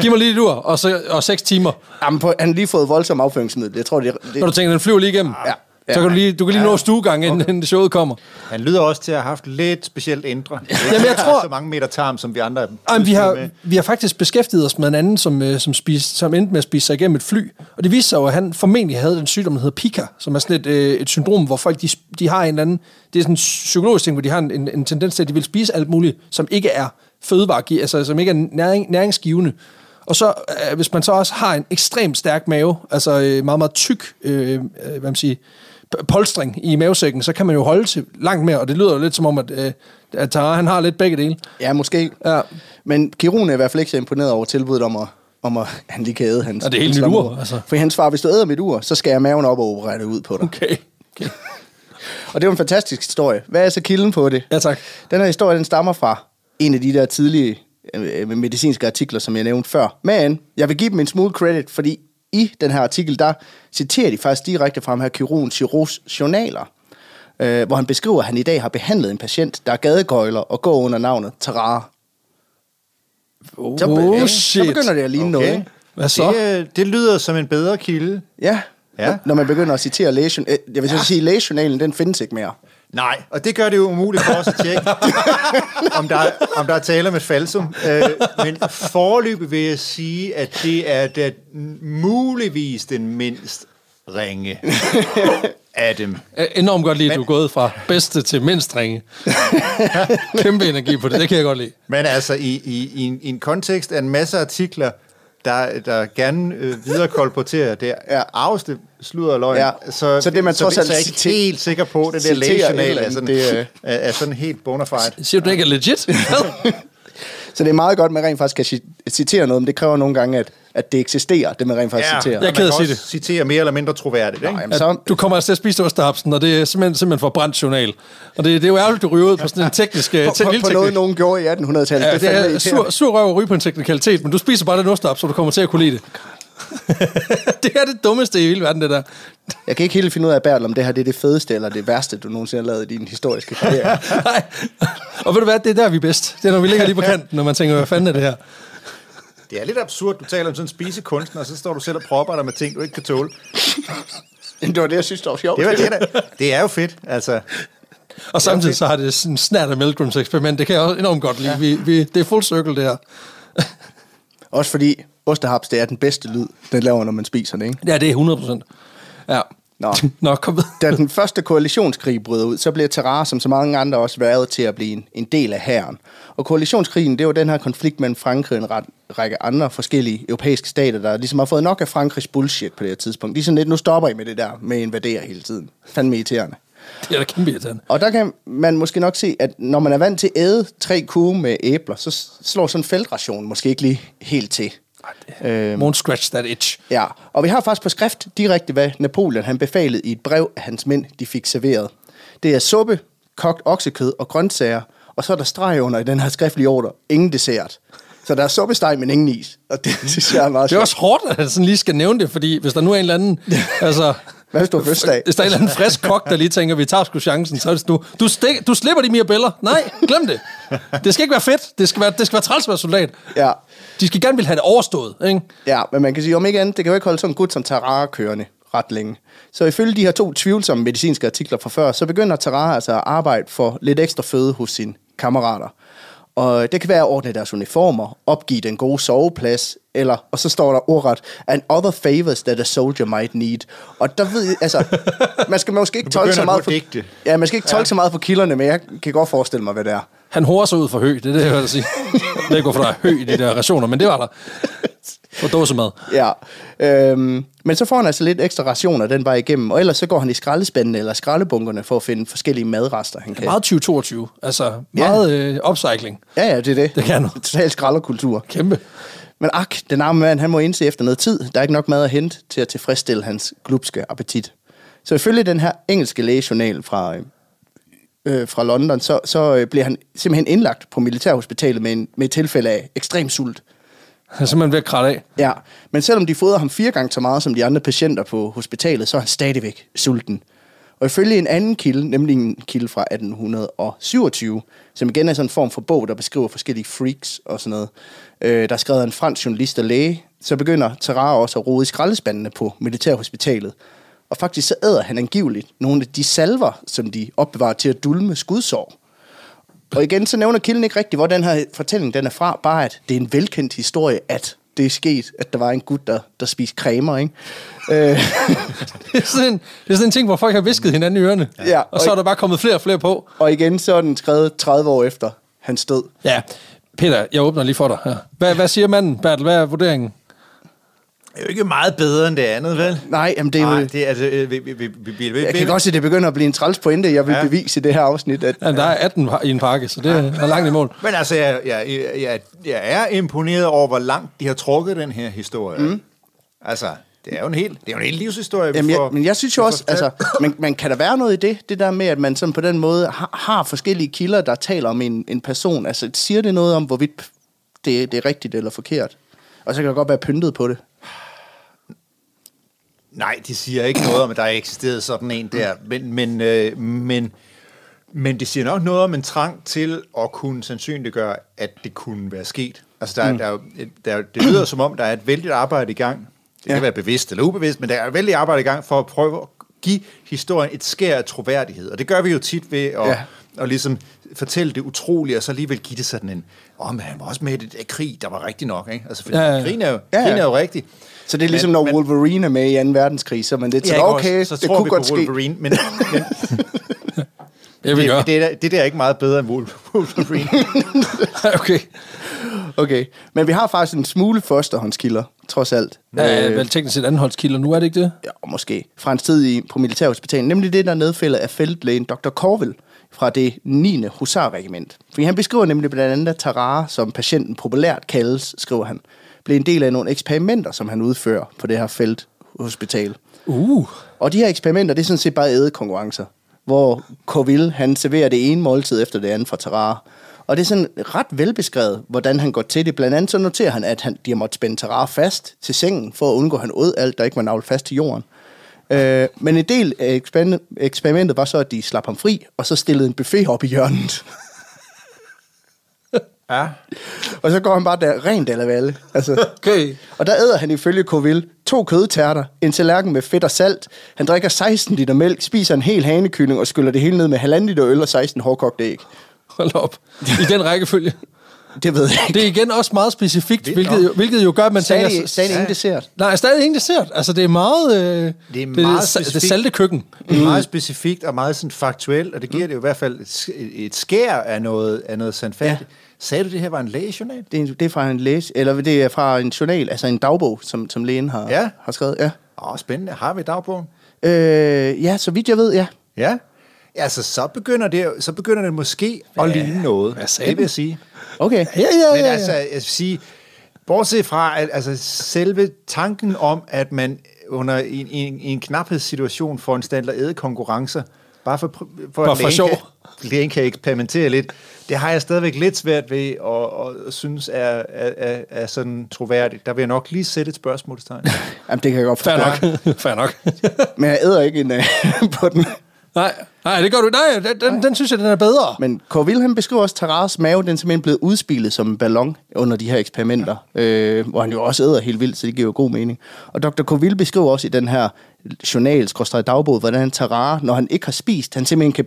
Giv mig lige et ur, og, så, og seks timer. Jamen, på, han har lige fået voldsom afføringsmiddel. Jeg tror, det, det Når du tænker, den flyver lige igennem. Ja. Så kan du lige, du kan lige nå stuegang, inden, inden showet kommer. Han lyder også til at have haft lidt specielt indre. Jamen, jeg tror- Så mange meter tarm, som vi andre er Ej, men vi, har, med. vi har faktisk beskæftiget os med en anden, som, øh, som, spiste, som endte med at spise sig igennem et fly. Og det viste sig jo, at han formentlig havde den sygdom, der hedder Pika, som er sådan et, øh, et syndrom, hvor folk de, de har en eller anden... Det er sådan en psykologisk ting, hvor de har en, en, en tendens til, at de vil spise alt muligt, som ikke er fødevare, altså som ikke er næring, næringsgivende. Og så, øh, hvis man så også har en ekstremt stærk mave, altså øh, meget, meget tyk, øh, øh, hvad man siger, polstring i mavesækken, så kan man jo holde til langt mere, og det lyder jo lidt som om, at, øh, at Tara, han har lidt begge dele. Ja, måske. Ja. Men kirurgen er i hvert fald ikke så imponeret over tilbuddet om at, om at han lige kan æde hans. Og det er helt nyt ur, altså. For hans far, hvis du æder mit ur, så skal jeg maven op og operere det ud på dig. Okay. okay. Og det er jo en fantastisk historie. Hvad er så kilden på det? Ja, tak. Den her historie, den stammer fra en af de der tidlige øh, medicinske artikler, som jeg nævnte før. Men jeg vil give dem en smule credit, fordi i den her artikel, der citerer de faktisk direkte fra ham her kirurgen Chiros journaler, øh, hvor han beskriver, at han i dag har behandlet en patient, der er gadegøjler og går under navnet Tarara. Så, Oh, så shit. begynder det at ligne okay. noget. ikke? Hvad så? Det, øh, det lyder som en bedre kilde. Ja, Ja. ja. Når man begynder at citere lægejournalen. Øh, jeg vil så sige, at lægejournalen, den findes ikke mere. Nej, og det gør det jo umuligt for os at tjekke, om, der, er- om der er tale om et falsum. Øh, men forløbig vil jeg sige, at det er da muligvis den mindst ringe af dem. Er enormt godt lide, at du er gået fra bedste til mindst ringe. Kæmpe energi på det, det kan jeg godt lide. Men altså, i, i, i, en, i en kontekst af en masse artikler, der, der gerne øh, videre kolporterer det ja. arveste sludder og løgn, Ja. så, Så det, man så, trods alt er ikke citerer- helt sikker på, det der lægejournal er sådan, det, øh, er, er sådan helt bona fide. Siger du, det ikke er legit? Så det er meget godt, at man rent faktisk kan ci- citere noget, men det kræver nogle gange, at, at det eksisterer, det man rent faktisk Ja, citerer. Jeg er man kan at sige også citere mere eller mindre troværdigt. Ikke? Nå, jamen, så, du kommer altså til at spise osterhapsen, og det er simpelthen, simpelthen for brændt journal. Og det, det er jo ærgerligt, du ryger ud på sådan en teknisk... på, på, på noget, nogen gjorde i 1800-tallet. Ja, det fandme er sur, sur røv at ryge på en teknikalitet, men du spiser bare den osterhap, så du kommer til at kunne lide det. det er det dummeste i hele verden, det der. Jeg kan ikke helt finde ud af, Bertel, om det her det er det fedeste eller det værste, du nogensinde har lavet i din historiske karriere. Nej. Og ved du hvad, det er der, vi er bedst. Det er, når vi ligger lige på kanten, når man tænker, hvad fanden er det her? Det er lidt absurd, du taler om sådan en spisekunstner, og så står du selv og propper dig med ting, du ikke kan tåle. det var det, jeg synes, der var sjovt. Det, var, det, er, da- det er jo fedt, altså. Og samtidig så har det sådan en snært af Milgrams eksperiment. Det kan jeg også enormt godt lide. Ja. Vi, vi, det er full circle, det her. Også fordi ostehaps, det er den bedste lyd, den laver, når man spiser det, ikke? Ja, det er 100 procent. Ja. Nå. Nå, kom med. Da den første koalitionskrig bryder ud, så bliver Terrar, som så mange andre, også været til at blive en, en del af hæren. Og koalitionskrigen, det var den her konflikt mellem Frankrig og en ret, række andre forskellige europæiske stater, der ligesom har fået nok af Frankrigs bullshit på det her tidspunkt. De er sådan lidt, nu stopper I med det der med at invadere hele tiden. Fandme irriterende. Det er da kæmpe irriterende. Og der kan man måske nok se, at når man er vant til at æde tre kuge med æbler, så slår sådan en feltration måske ikke lige helt til. Øhm. Won't scratch that itch. Ja, og vi har faktisk på skrift direkte, hvad Napoleon han befalede i et brev af hans mænd, de fik serveret. Det er suppe, kogt oksekød og grøntsager, og så er der streg under i den her skriftlige ordre, ingen dessert. Så der er suppesteg, men ingen is. Og det synes jeg er meget Det er også hårdt, at jeg sådan lige skal nævne det, fordi hvis der nu er en eller anden... altså, Hvad hvis du har fødselsdag? Hvis der er en eller anden frisk kok, der lige tænker, vi tager sgu chancen, så er det du, du, stik, du slipper de mirabeller. Nej, glem det. Det skal ikke være fedt. Det skal være, det skal være træls at være soldat. Ja. De skal gerne vil have det overstået, ikke? Ja, men man kan sige, om ikke andet, det kan jo ikke holde sådan en gut som Tarara kørende ret længe. Så ifølge de her to tvivlsomme medicinske artikler fra før, så begynder Tarara altså at arbejde for lidt ekstra føde hos sine kammerater. Og det kan være at ordne deres uniformer, opgive den gode soveplads, eller, og så står der ordret, and other favors that a soldier might need. Og der ved jeg, altså, man skal måske ikke tolke så meget digte. ja, man skal ikke tolke ja. så meget på kilderne, men jeg kan godt forestille mig, hvad det er. Han horer sig ud for hø, det er det, jeg vil sige. Jeg ved ikke, hvorfor der er hø i de der rationer, men det var der. For dåsemad. Ja, øhm, men så får han altså lidt ekstra rationer den vej igennem, og ellers så går han i skraldespandene eller skraldebunkerne for at finde forskellige madrester, han kan. Meget 2022. Altså, meget øh, upcycling. Ja, ja, det er det. Det kan noget. Total skralderkultur. Kæmpe. Men ak, den arme mand, han må indse efter noget tid, der er ikke nok mad at hente til at tilfredsstille hans glupske appetit. Så ifølge den her engelske lægejournal fra, øh, fra London, så, så øh, bliver han simpelthen indlagt på militærhospitalet med, en, med et tilfælde af ekstrem sult. Han er simpelthen ved at kratte af. Ja, men selvom de fodrer ham fire gange så meget som de andre patienter på hospitalet, så er han stadigvæk sulten. Og ifølge en anden kilde, nemlig en kilde fra 1827, som igen er sådan en form for bog, der beskriver forskellige freaks og sådan noget, øh, der er skrevet af en fransk journalist og læge, så begynder Terrar også at rode i skraldespandene på militærhospitalet. Og faktisk så æder han angiveligt nogle af de salver, som de opbevarer til at dulme skudsår. Og igen, så nævner kilden ikke rigtigt, hvor den her fortælling den er fra, bare at det er en velkendt historie, at det er sket, at der var en gut, der, der spiste cremer, ikke? Øh, Det er, sådan en, det er sådan en ting, hvor folk har visket hinanden i ørerne. Ja, og så og- er der bare kommet flere og flere på. og igen, så er den skrevet 30 år efter hans død. Ja, Peter, jeg åbner lige for dig her. Hvad, hvad siger manden, Bertel? Hvad er vurderingen? Det er jo ikke meget bedre end det andet, vel? Nej, jamen det er Nej, jo... det er altså... øh, Vi, vi, vi, vi, vi, vi, Jeg kan godt se, at det begynder at blive en træls pointe, jeg vil ja. Ja. bevise i det her afsnit. At, Ja, der er 18 i en pakke, så det er langt i mål. Men altså, jeg, jeg, jeg, jeg er imponeret over, hvor langt de har trukket den her historie. Mm. Altså, det er jo en hel, det er jo en hel livshistorie, vi Jamen, får, jeg, men jeg synes jo også, altså, man, man kan der være noget i det, det der med, at man sådan på den måde har, har forskellige kilder, der taler om en, en person. Altså, siger det noget om, hvorvidt det, det er rigtigt eller forkert? Og så kan der godt være pyntet på det. Nej, de siger ikke noget om, at der er eksisteret sådan en der, men, men, øh, men, men det siger nok noget om en trang til at kunne sandsynliggøre, at det kunne være sket. Altså, der, mm. der, er der, er- det lyder som om, der er et vældigt arbejde i gang. Det kan Ja. være bevidst eller ubevidst, men der er et vældigt arbejde i gang for at prøve at give historien et skær af troværdighed. Og det gør vi jo tit ved at, Ja. at ligesom fortælle det utrolige, og så alligevel give det sådan en, åh, oh, men han var også med i det der krig, der var rigtig nok, ikke? Altså, fordi Ja, ja, krigen er jo, Ja, ja. krigen er jo rigtig. Så det er ligesom, Men- når men- Wolverine er med i 2. verdenskrig, så man lidt Ja, sådan, okay, også? så det tror kunne vi godt på ske. Wolverine, men, men Jeg vil gøre. det, det, der, det der er ikke meget bedre end Wolverine. okay. Okay, men vi har faktisk en smule førstehåndskilder, trods alt. Ja, vel teknisk set anholdskilder nu, er det ikke det? ja, måske, fra en tid i, på militærhospitalet, nemlig det, der er nedfældet af feltlægen Dr. Corville fra det 9. husarregiment. For han beskriver nemlig blandt andet, at Tarare, som patienten populært kaldes, skriver han, blev en del af nogle eksperimenter, som han udfører på det her felthospital. Uh. Og de her eksperimenter, det er sådan set bare ædekonkurrencer, hvor Corville, han serverer det ene måltid efter det andet fra Tarare. Og det er sådan ret velbeskrevet, hvordan han går til det. Blandt andet så noterer han, at han, de har måttet spænde Tarare fast til sengen, for at undgå, at han åd alt, der ikke var navlet fast til jorden. Øh, men en del af eksperiment- eksperimentet var så, at de slap ham fri, og så stillede en buffet op i hjørnet. Ja. Og så går han bare der rent eller valle. Altså. Okay. Og der æder han ifølge Coville to kødtærter, en tallerken med fedt og salt. Han drikker 16 liter mælk, spiser en hel hanekylling og skyller det hele ned med halvanden liter øl og 16 hårdkogte æg. Hold op. I den rækkefølge. Det ved jeg ikke. Det er igen også meget specifikt, Det- hvilket jo, hvilket jo gør, at man Sagde tænker... de ingen dessert? Nej, stadig ingen dessert. Altså, det er meget... Øh, Det er det, meget det, det specifikt. salte køkken. Det er meget specifikt og meget sådan faktuelt, og det giver det jo i hvert fald et, et skær af noget, af noget sandfærdigt. Ja. Sagde du, det her var en lægejournal? Det er, det er fra en læge, eller det er fra en journal, altså en dagbog, som, som lægen har, Ja. har skrevet. Ja. Åh, spændende. Har vi dagbogen? Øh, ja, så vidt jeg ved, ja. Ja. Altså, så begynder det, så begynder det måske at ligne noget. hvad sagde Det vil jeg sige. Okay. Ja, ja, Men ja, altså, ja. jeg vil sige, bortset fra, at altså, selve tanken om, at man under en, en, en knaphedssituation foranstalter æde konkurrencer, bare for, for Bare at for sjov. kan, lægen kan eksperimentere lidt, det har jeg stadigvæk lidt svært ved at, at synes er, er, er, er sådan troværdigt. Der vil jeg nok lige sætte et spørgsmålstegn. Jamen, det kan jeg godt Fair forstå. nok. Fair nok. Men jeg æder ikke en, øh, på den. Nej, nej, det gør du. Nej, den, den, den synes jeg, den er bedre. Men Corville, han beskriver også Taras mave, den er simpelthen blevet udspilet som en ballon under de her eksperimenter, øh, hvor han jo også æder helt vildt, så det giver jo god mening. Og Dr. Corville beskriver også i den her journal, dagbog, hvordan Tarar, når han ikke har spist, han simpelthen kan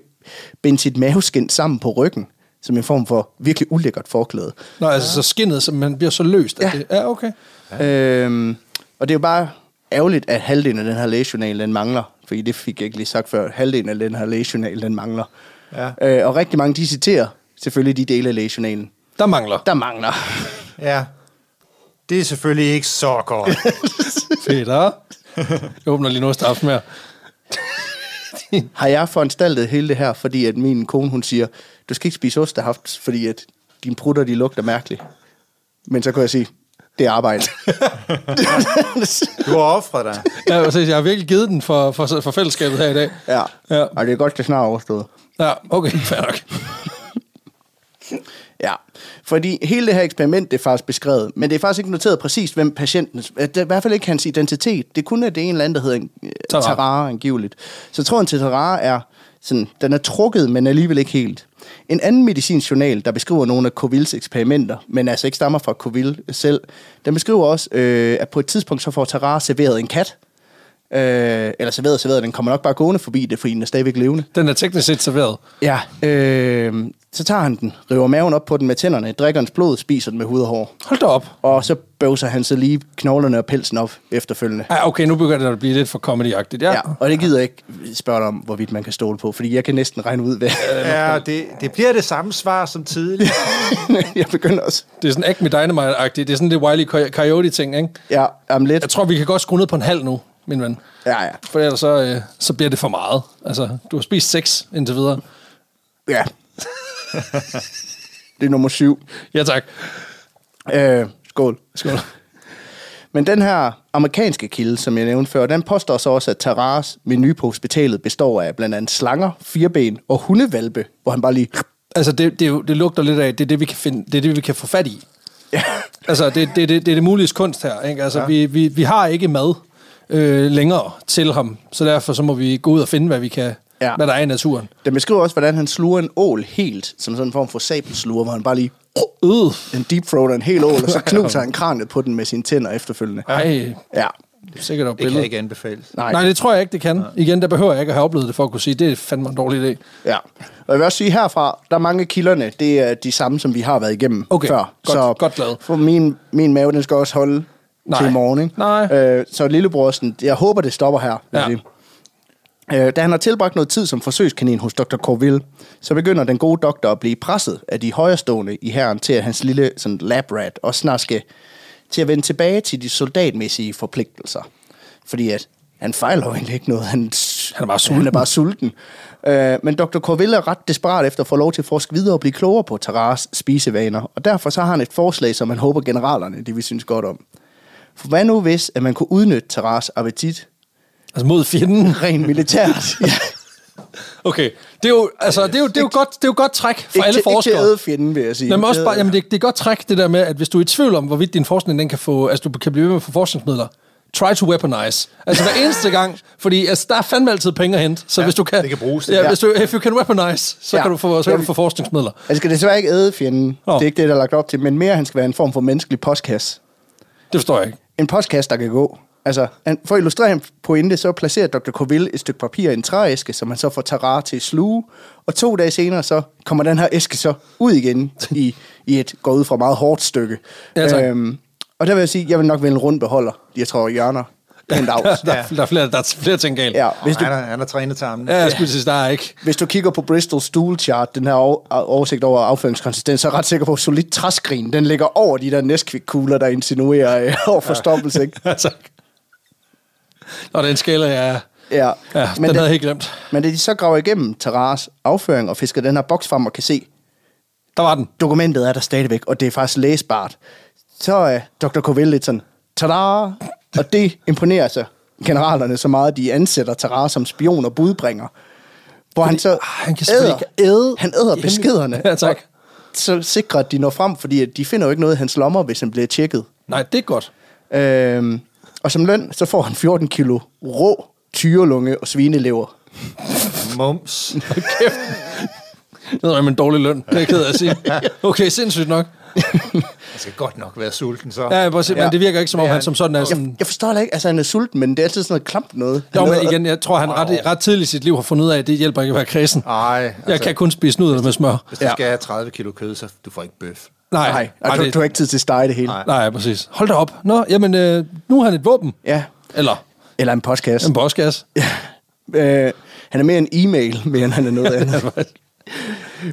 binde sit maveskin sammen på ryggen, som en form for virkelig ulækkert forklæde. Nå, altså så skinnet, så man bliver så løst. At Ja. det, ja, okay. Ja. Øhm, og det er jo bare ærgerligt, at halvdelen af den her lægejournal, den mangler. Fordi det fik jeg ikke lige sagt før. Halvdelen af den her lægejournal, den mangler. Ja. Øh, og rigtig mange, de citerer selvfølgelig de dele af lægejournalen, Der mangler. der mangler. ja. Det er selvfølgelig ikke så godt. Fedt, ah? Jeg åbner lige noget straf mere. Har jeg foranstaltet hele det her, fordi at min kone, hun siger, du skal ikke spise ostehaft, fordi at dine prutter, de lugter mærkeligt. Men så kan jeg sige, det er arbejde. Du har offret dig. Ja, præcis. Jeg har virkelig givet den for, for, for fællesskabet her i dag. ja. Ja. Og det er godt, det snart overstået. Ja, okay, fair nok. Ja, fordi hele det her eksperiment, det er faktisk beskrevet, men det er faktisk ikke noteret præcist, hvem patienten, det er i hvert fald ikke hans identitet. Det er kun, at det er en eller anden, der hedder øh, Tarare. Tarare, angiveligt. Så tråden til Tarare er sådan, den er trukket, men alligevel ikke helt. En anden medicinsk journal, der beskriver nogle af Covilles eksperimenter, men altså ikke stammer fra Coville selv, den beskriver også, øh, at på et tidspunkt så får Tarare serveret en kat. Øh, eller serveret, serveret, den kommer nok bare gående forbi det, fordi den er stadigvæk levende. Den er teknisk set serveret. Ja, øh, så tager han den, river maven op på den med tænderne, drikker dens blod, spiser den med hud og hår. Hold da op. Og så bøvser han så lige knoglerne og pelsen op efterfølgende. Ja, okay, nu begynder det at blive lidt for comedy-agtigt. Ja. Ja, og det gider jeg ikke spørge dig om, hvorvidt man kan stole på, fordi jeg kan næsten regne ud, hvad Ja, det, det bliver det samme svar som tidligere. jeg begynder også. Det er sådan Acme Dynamite-agtigt. Det er sådan det Wiley Coy- Coyote-ting, ikke? Ja, om lidt. Jeg tror, vi kan godt skrue ned på en halv nu, min ven. Ja, ja. For ellers så, øh, så bliver det for meget. Altså, du har spist seks indtil videre. Ja. det er nummer syv. Ja, tak. Øh, skål. Skål. Men den her amerikanske kilde, som jeg nævnte før, den påstår så også, at Taras menu på hospitalet består af blandt andet slanger, fireben og hundevalpe, hvor han bare lige... Altså, det, det, det lugter lidt af, det er det, vi kan, finde, det er det, vi kan få fat i. Ja. Altså, det, det, det, det er det mulige kunst her. Ikke? Altså, ja. vi, vi, vi har ikke mad øh, længere til ham, så derfor så må vi gå ud og finde, hvad, vi kan, ja. Hvad der er i naturen. Den beskriver også, hvordan han sluger en ål helt, som sådan en form for sabelsluger, hvor han bare lige Øh. en deep throat en hel ål, og så knuser han kranet på den med sine tænder efterfølgende. Ej, Ja. sikkert et Det kan billede. ikke anbefales. Nej. Nej, det tror jeg ikke, det kan. Igen, der behøver jeg ikke at have oplevet det, for at kunne sige, det er fandme en dårlig idé. Ja. Og jeg vil også sige herfra, der er mange kilderne, det er de samme, som vi har været igennem Okay, før. godt- godt glad. For min, min mave, den skal også holde Nej. til i morgen. Ikke? Nej. Øh, så lillebror, sådan, jeg håber, det stopper her. vil Ja. sige. Øh, da han har tilbragt noget tid som forsøgskanin hos Dr. Corville, så begynder den gode doktor at blive presset af de højrestående i herren til, at hans lille sådan, lab rat også snart skal til at vende tilbage til de soldatmæssige forpligtelser. Fordi at han fejler jo egentlig ikke noget. Han, Han er bare sulten. Han er bare sulten. Øh, men Dr. Corville er ret desperat efter at få lov til at forske videre og blive klogere på Taras spisevaner. Og derfor så har han et forslag, som han håber generalerne, de vil synes godt om. For hvad nu hvis, at man kunne udnytte Taras appetit Altså mod fjenden. rent militært? ja. Okay, det er jo, altså, det er jo, det er jo, godt, det er jo godt træk for ikke, alle ikke til forskere. æde fjenden, vil jeg sige. Jamen også bare, jamen det, det er godt træk, det der med, at hvis du er i tvivl om, hvorvidt din forskning den kan få, altså du kan blive ved med at få forskningsmidler, try to weaponize. Altså hver eneste gang, fordi altså, der er fandme altid penge at hente, så Ja, hvis du kan... det kan bruges. Ja, Ja. hvis du, if you can weaponize, så, Ja. kan, du få, så kan du få forskningsmidler. Han skal desværre ikke æde fjenden. Nå. Det er ikke det, der er lagt op til. Men mere, han skal være en form for menneskelig postkasse. Det forstår jeg ikke. En postkasse, der kan gå. Altså, for at illustrere en pointe, så placerer Dr. Coville et stykke papir i en trææske, som han så får Tarar til sluge. Og to dage senere, så kommer den her æske så ud igen i, i et, går ud fra meget hårdt stykke. Ja, tak. Øhm, og der vil jeg sige, jeg vil nok vælge en rund beholder. Jeg tror, hjørner. Pænt Der, afs. der, der, er flere, der er flere ting galt. Ja, hvis du, Han er, han er trænet til ham. ja jeg skulle sige, der er ikke. hvis du kigger på Bristol Stool Chart, den her over- oversigt over afføringskonsistens, så er jeg ret sikker på, at solid træskrin, den ligger over de der Nesquik-kugler, der insinuerer øh, over forstoppelse. Ikke? Altså. Og den skala, ja, Ja, ja men, den havde det, jeg helt glemt. men da de så graver igennem Taras afføring og fisker den her boks frem og kan se, Der var den. dokumentet er der stadigvæk, og det er faktisk læsbart, så er Dr. Coville lidt sådan, tada! Og det imponerer sig generalerne så meget, at de ansætter Tara som spion og budbringer. Hvor han så ah, han kan æder, ikke æde han æder i beskederne. Ja, tak. Så sikrer, at de når frem, fordi de finder jo ikke noget i hans lommer, hvis han bliver tjekket. Nej, det er godt. Øhm, og som løn, så får han 14 kilo rå tyrelunge og svinelever. Mums. Det er en dårlig løn, det er jeg ked af at sige. Okay, sindssygt nok. Han skal godt nok være sulten, så. Ja, præcis, Ja. men det virker ikke som om, Ja, han som sådan er Jeg, sådan... jeg forstår det ikke, altså han er sulten, men det er altid sådan noget klamt noget. Jo, men igen, jeg tror, han ret, ret tidligt i sit liv har fundet ud af, at det hjælper ikke at være kredsen. Ej, Jeg altså, kan kun spise nudler med smør. Hvis du Ja. skal have 30 kilo kød, så du får ikke bøf. Nej, Nej, nej, du, det, du har ikke tid til at stege det hele. Nej. nej, præcis. Hold da op. Nå, jamen, øh, nu er han et våben. Ja, Eller eller en postkasse. en postkasse. Øh, han er mere en e-mail, mere end han er noget andet.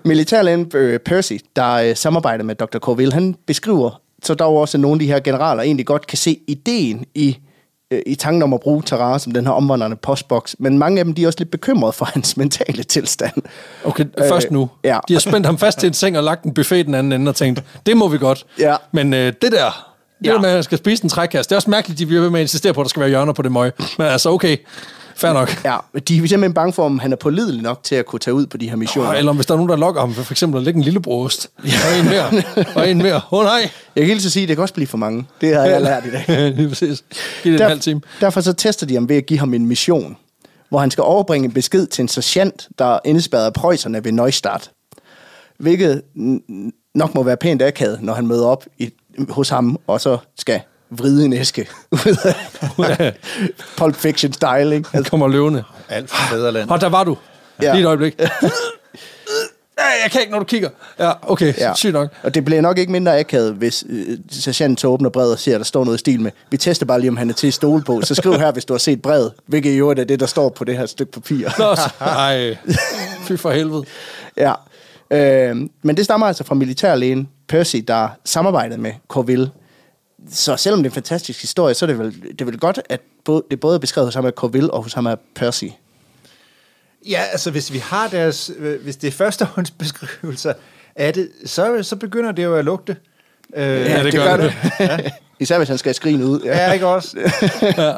Militærlægen øh, Percy, der øh, samarbejder med Dr. Corville, han beskriver så dog også, at nogle af de her generaler egentlig godt kan se ideen i, øh, i tanken om at bruge Terrar som den her omvandrende postboks, men mange af dem de er også lidt bekymrede for hans mentale tilstand. Okay, først nu. ja. De har spændt ham fast til en seng og lagt en buffet den anden ende og tænkt, det må vi godt. Ja. Men øh, det der, det Ja. med, at han skal spise en trækasse, det er også mærkeligt, de bliver ved med at insistere på, at der skal være hjørner på det møg. Men altså, okay, fair nok. Ja, de er simpelthen bange for, om han er pålidelig nok til at kunne tage ud på de her missioner. Eller hvis der er nogen, der lokker ham, for, for eksempel at lægge en lille brost. Og en mere. Og en mere. Åh oh, nej. Jeg kan helt sige, at det kan også blive for mange. Det har jeg lært i dag. Lige præcis. Giv det en halv time. Derfor så tester de ham ved at give ham en mission, hvor han skal overbringe en besked til en sergeant, der er indespærret af preusserne ved Neustadt. Hvilket nok må være pænt akavet, når han møder op i, hos ham, og så skal vride en æske. ud af Pulp Fiction style, ikke? Han kommer løvende. Alt for fædreland. Og der var du. Ja. Lige et øjeblik. Ja, jeg kan ikke, når du kigger. Ja, okay, ja. sygt nok. Og det bliver nok ikke mindre akavet, hvis øh, sergeanten så åbner brevet og ser, at der står noget i stil med, vi tester bare lige, om han er til at stole på. Så skriv her, hvis du har set brevet, hvilket i øvrigt er det, der står på det her stykke papir. Nå, så, ej, fy for helvede. Ja. Øh, men det stammer altså fra militærlægen Percy, der samarbejdede med Corville. Så selvom det er en fantastisk historie, så er det vel, det er vel godt, at både, det både er beskrevet hos ham af Corville og hos ham af Percy. Ja, altså hvis vi har deres, øh, hvis det er førstehåndsbeskrivelser af det, så, så begynder det jo at lugte. Øh, Ja, det gør det. Især hvis han skal skrine ud. Ja, ikke også? Ja.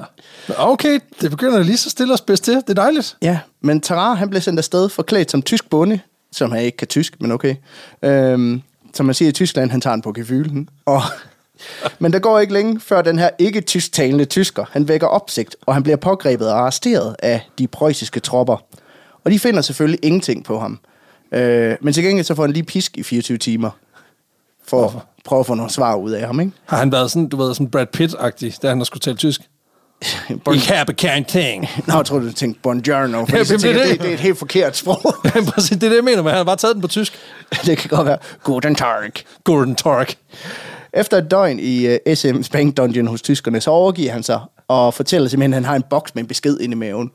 Okay, det begynder lige så stille og spids til. Det er dejligt. Ja, men Tarar, han blev sendt afsted forklædt som tysk bonde, som han ikke kan tysk, men okay. Øhm, som man siger i Tyskland, han tager den på gefylen. Og, men der går ikke længe, før den her ikke-tysktalende tysker, han vækker opsigt, og han bliver pågrebet og arresteret af de preussiske tropper. Og de finder selvfølgelig ingenting på ham. Øh, men til gengæld så får han lige pisk i 24 timer, for at prøve at få nogle svar ud af ham, ikke? Har han været sådan, du ved, sådan Brad Pitt-agtig, da han har skulle tale tysk? Ich habe kein ting. Nå, jeg tror du tænkte buongiorno, for Ja, ja, men tænker, det er det, det. det er et helt forkert sprog. Præcis, det er det, jeg mener, men han har bare taget den på tysk. det kan godt være. Guten Tag. Gordon Tork. Efter et døgn i uh, SM Spank Dungeon hos tyskerne, så overgiver han sig og fortæller simpelthen, at han har en boks med en besked inde i maven.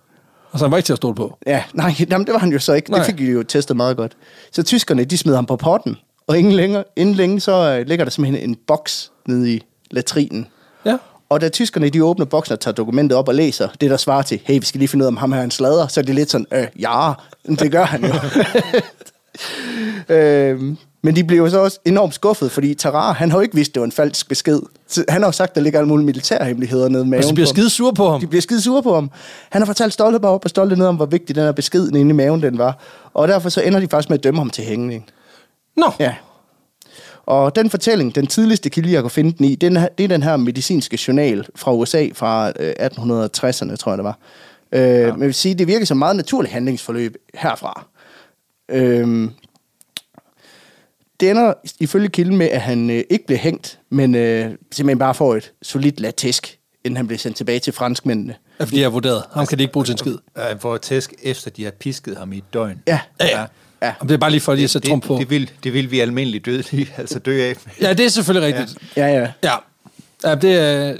Og så han var ikke til at stole på. Ja, nej, jamen, det var han jo så ikke. Nej. Det fik vi jo testet meget godt. Så tyskerne, de smider ham på potten, og ingen længere, inden længe, så uh, ligger der simpelthen en boks nede i latrinen. Ja. Og da tyskerne, de åbner boksen og tager dokumentet op og læser, det der svarer til, hey, vi skal lige finde ud af, om ham her er en slader, så er det lidt sådan, øh, ja, det gør han jo. øhm, men de blev jo så også enormt skuffet, fordi Tarar, han har jo ikke vidst, det var en falsk besked. Så han har jo sagt, at der ligger alle mulige militærhemmeligheder nede med Og så bliver skide sur på ham. de bliver skide sure på ham. Han har fortalt stolte op og stolte ned om, hvor vigtig den her besked inde i maven den var. Og derfor så ender de faktisk med at dømme ham til hængning. Nå, Ja. Og den fortælling, den tidligste kilde, jeg kunne finde den i, den her, det er den her medicinske journal fra USA fra øh, 1860'erne, tror jeg det var. Øh, ja. Men jeg vil sige, det virker som meget naturligt handlingsforløb herfra. Øh, det ender ifølge kilden med, at han øh, ikke blev hængt, men øh, simpelthen bare får et solidt latisk, inden han blev sendt tilbage til franskmændene. Ja, fordi jeg har vurderet. Ham kan de ikke bruge til en skid. Han får tæsk efter, de har pisket ham i et døgn. Ja, Ja, ja. ja. Om det er bare lige for lige at sætte trumf på. Det, vil, det vil vi almindeligt dødelige altså dø af. Ja, det er selvfølgelig rigtigt. Ja, ja. Ja. Ja, det er, ja,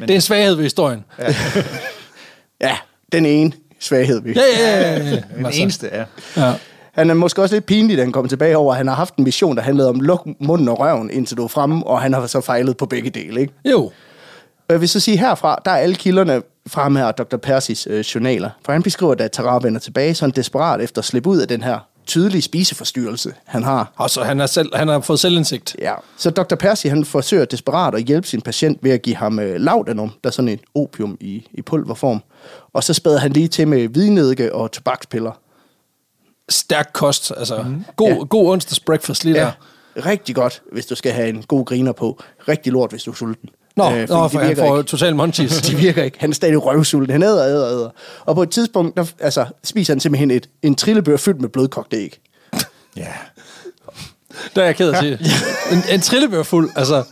det er en svaghed ved historien. Ja, Ja, den ene svaghed. Vi. ja, ja. ja, ja. Den eneste er. ja. Han er måske også lidt pinlig, da han kommer tilbage over, at han har haft en mission, der handlede om luk munden og røven, indtil du er fremme, og han har så fejlet på begge dele. Ikke? Jo. Jeg vil så sige herfra, der er alle kilderne frem her Dr. Persis øh, journaler. For han beskriver, at da Tara vender tilbage, så er han desperat efter at slippe ud af den her tydelige spiseforstyrrelse, han har. Og så han har, selv, han har fået selvindsigt. Ja. Så Dr. Percy han forsøger desperat at hjælpe sin patient ved at give ham øh, laudanum, der er sådan et opium i, i pulverform. Og så spader han lige til med hvidnedike og tobakspiller. Stærk kost. Altså, mm. god, ja. god onsdags breakfast lige der. Rigtig godt, hvis du skal have en god griner på. Rigtig lort, hvis du er sulten. Nå, øh, nå det for han virker får ikke. total munchies. De virker ikke. Han er stadig røvsulten. Han æder, æder, æder. Og på et tidspunkt, der, altså, spiser han simpelthen et, en trillebør fyldt med blødkogt æg. Ja. Der er jeg ked af at sige. En, en trillebør fuld, altså...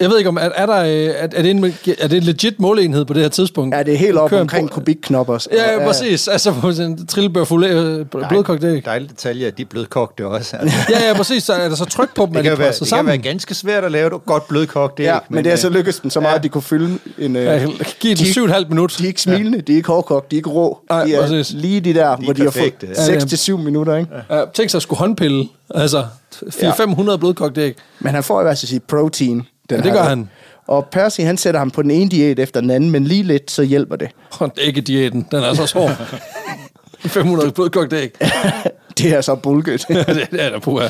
Jeg ved ikke om, er, er, der, øh, er, er, det en, er det en legit måleenhed på det her tidspunkt? Ja, det er helt op Kører omkring bro- kubikknop også. Ja, ja, præcis. Altså på en trillebør fuld øh, blodkogt æg. Dejlige detaljer, at de er blødkogte også. Altså. Ja, ja, præcis. Så er der så tryk på dem, Det at kan, de være, presser det kan sammen. være ganske svært at lave et godt blødkogt æg. Ja, men det er så øh, lykkedes dem så meget, ja. at de kunne fylde en... Øh, Ja, giv den de- syv og et halvt minut. De er ikke smilende, de er ikke hårdkogt, de er ikke rå. Nej, de er præcis. lige de der, hvor de har perfekte. fået Ja, 6 ja. til 7 minutter, ikke? Ja, tænk sig at skulle håndpille. Altså, 400-500 blødkogt æg. Men han får i hvert fald sit protein. Den Ja, det gør han. Og Percy, han sætter ham på den ene diæt efter den anden, men lige lidt, så hjælper det. Og æggediæten, den er så hård. 500 blødkogt æg. Det er så bulket. det er der på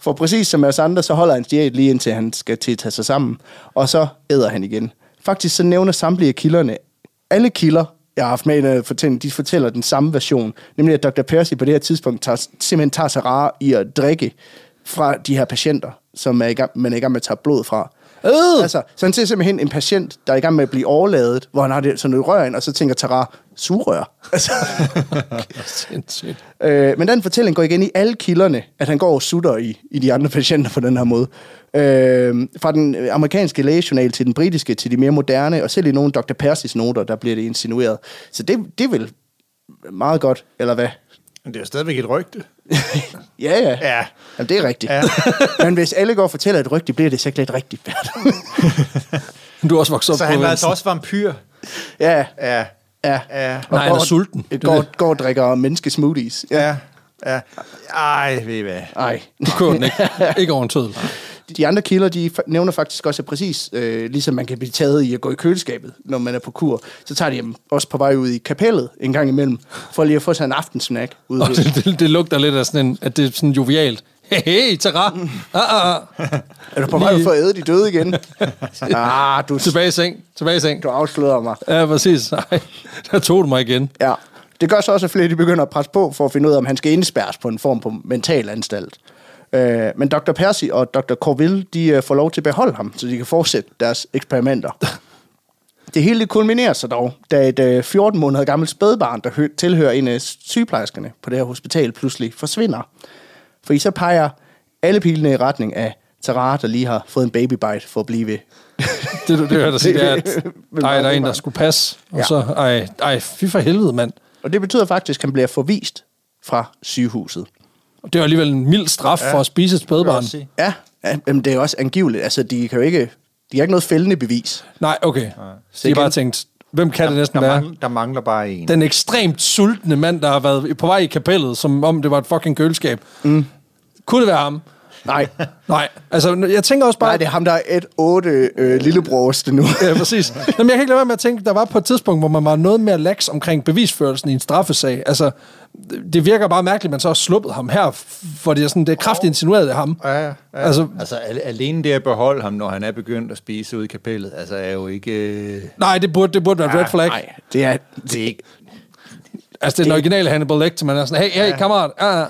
For præcis som os andre, så holder hans diæt lige indtil han skal til at tage sig sammen. Og så æder han igen. Faktisk så nævner samtlige kilderne, alle kilder, jeg har haft med fortælling, de fortæller den samme version. Nemlig at Dr. Percy på det her tidspunkt tager, simpelthen tager sig rare i at drikke fra de her patienter, som er i gang, man er i gang med at tage blod fra. Øh! Altså, så han ser simpelthen en patient, der er i gang med at blive overladet, hvor han har det, sådan noget rør ind, og så tænker Tara, sugerør. Altså. Øh, men den fortælling går igen i alle kilderne, at han går og sutter i, i de andre patienter på den her måde. Øh, fra den amerikanske lægejournal til den britiske, til de mere moderne, og selv i nogle Dr. Percy's noter, der bliver det insinueret. Så det, det vel meget godt, eller hvad? Men det er stadigvæk et rygte. Ja, ja. Ja. Jamen, det er rigtigt. Ja. Men hvis alle går og fortæller et rygte, bliver det sikkert lidt rigtigt. Du er også vokset op Så på han var altså også vampyr. ja, Ja. ja. Ja. Nej, han er går- sulten. Det Går, det. går og drikker menneskesmoothies. Ja. Ja. Ja. Ej, ved I hvad. Ej. Du kører den ikke. Ikke over en tødel. De andre kilder, de nævner faktisk også, at præcis øh, ligesom man kan blive taget i at gå i køleskabet, når man er på kur, så tager de dem også på vej ud i kapellet en gang imellem, for lige at få sig en aftensnack. Ude Og det, det, det, lugter lidt af sådan en, at det er sådan jovialt. Hey, hey, Tara. Ah, ah, ah. Er du på vej for at æde de døde igen? ah, du, Tilbage i seng. Tilbage i seng. du afslører mig. Ja, præcis. Nej, der tog du mig igen. Ja. Det gør så også, at flere de begynder at presse på for at finde ud af, om han skal indspærres på en form på mental anstalt. Øh, men Dr. Percy og Dr. Corville, de øh, får lov til at beholde ham, så de kan fortsætte deres eksperimenter. Det hele det kulminerer sig dog, da et øh, 14 måneder gammelt spædbarn, der hø- tilhører en af sygeplejerskerne på det her hospital, pludselig forsvinder. For i så peger alle pilene i retning af Tara, der lige har fået en babybite for at blive ved. Det, du det hørte sige, det er, at ej, der er en, der skulle passe. Og Ja. så, ej, ej, fy for helvede, mand. Og det betyder faktisk, at han bliver forvist fra sygehuset. Det var alligevel en mild straf ja. for at spise et spædbarn. Ja, ja, men det er også angiveligt. Altså, de kan jo ikke... De har ikke noget fældende bevis. Nej, okay. Så de har bare tænkt, hvem kan det næsten Der, være? mangler, der mangler bare en. Den ekstremt sultne mand, der har været på vej i kapellet, som om det var et fucking køleskab. Mm. Kunne det være ham? Nej, Nej, altså jeg tænker også bare... nej det er ham, der er et otte øh, lillebrorste nu. Ja, præcis. Jamen, jeg kan ikke lade være med at tænke, der var på et tidspunkt, hvor man var noget mere lax omkring bevisførelsen i en straffesag. Altså, det virker bare mærkeligt, at man så har sluppet ham her, for det er, sådan, det er kraftigt insinueret af ham. Ja, ja. Altså- Altså, altså al- alene det at beholde ham, når han er begyndt at spise ude i kapellet, altså er jo ikke... Øh, Nej, det burde, det burde være et red flag. Nej, det er... det er ikke... Altså, det er den originale Hannibal Lecter, man er sådan, hey, hey, kammerat. Ah, ah.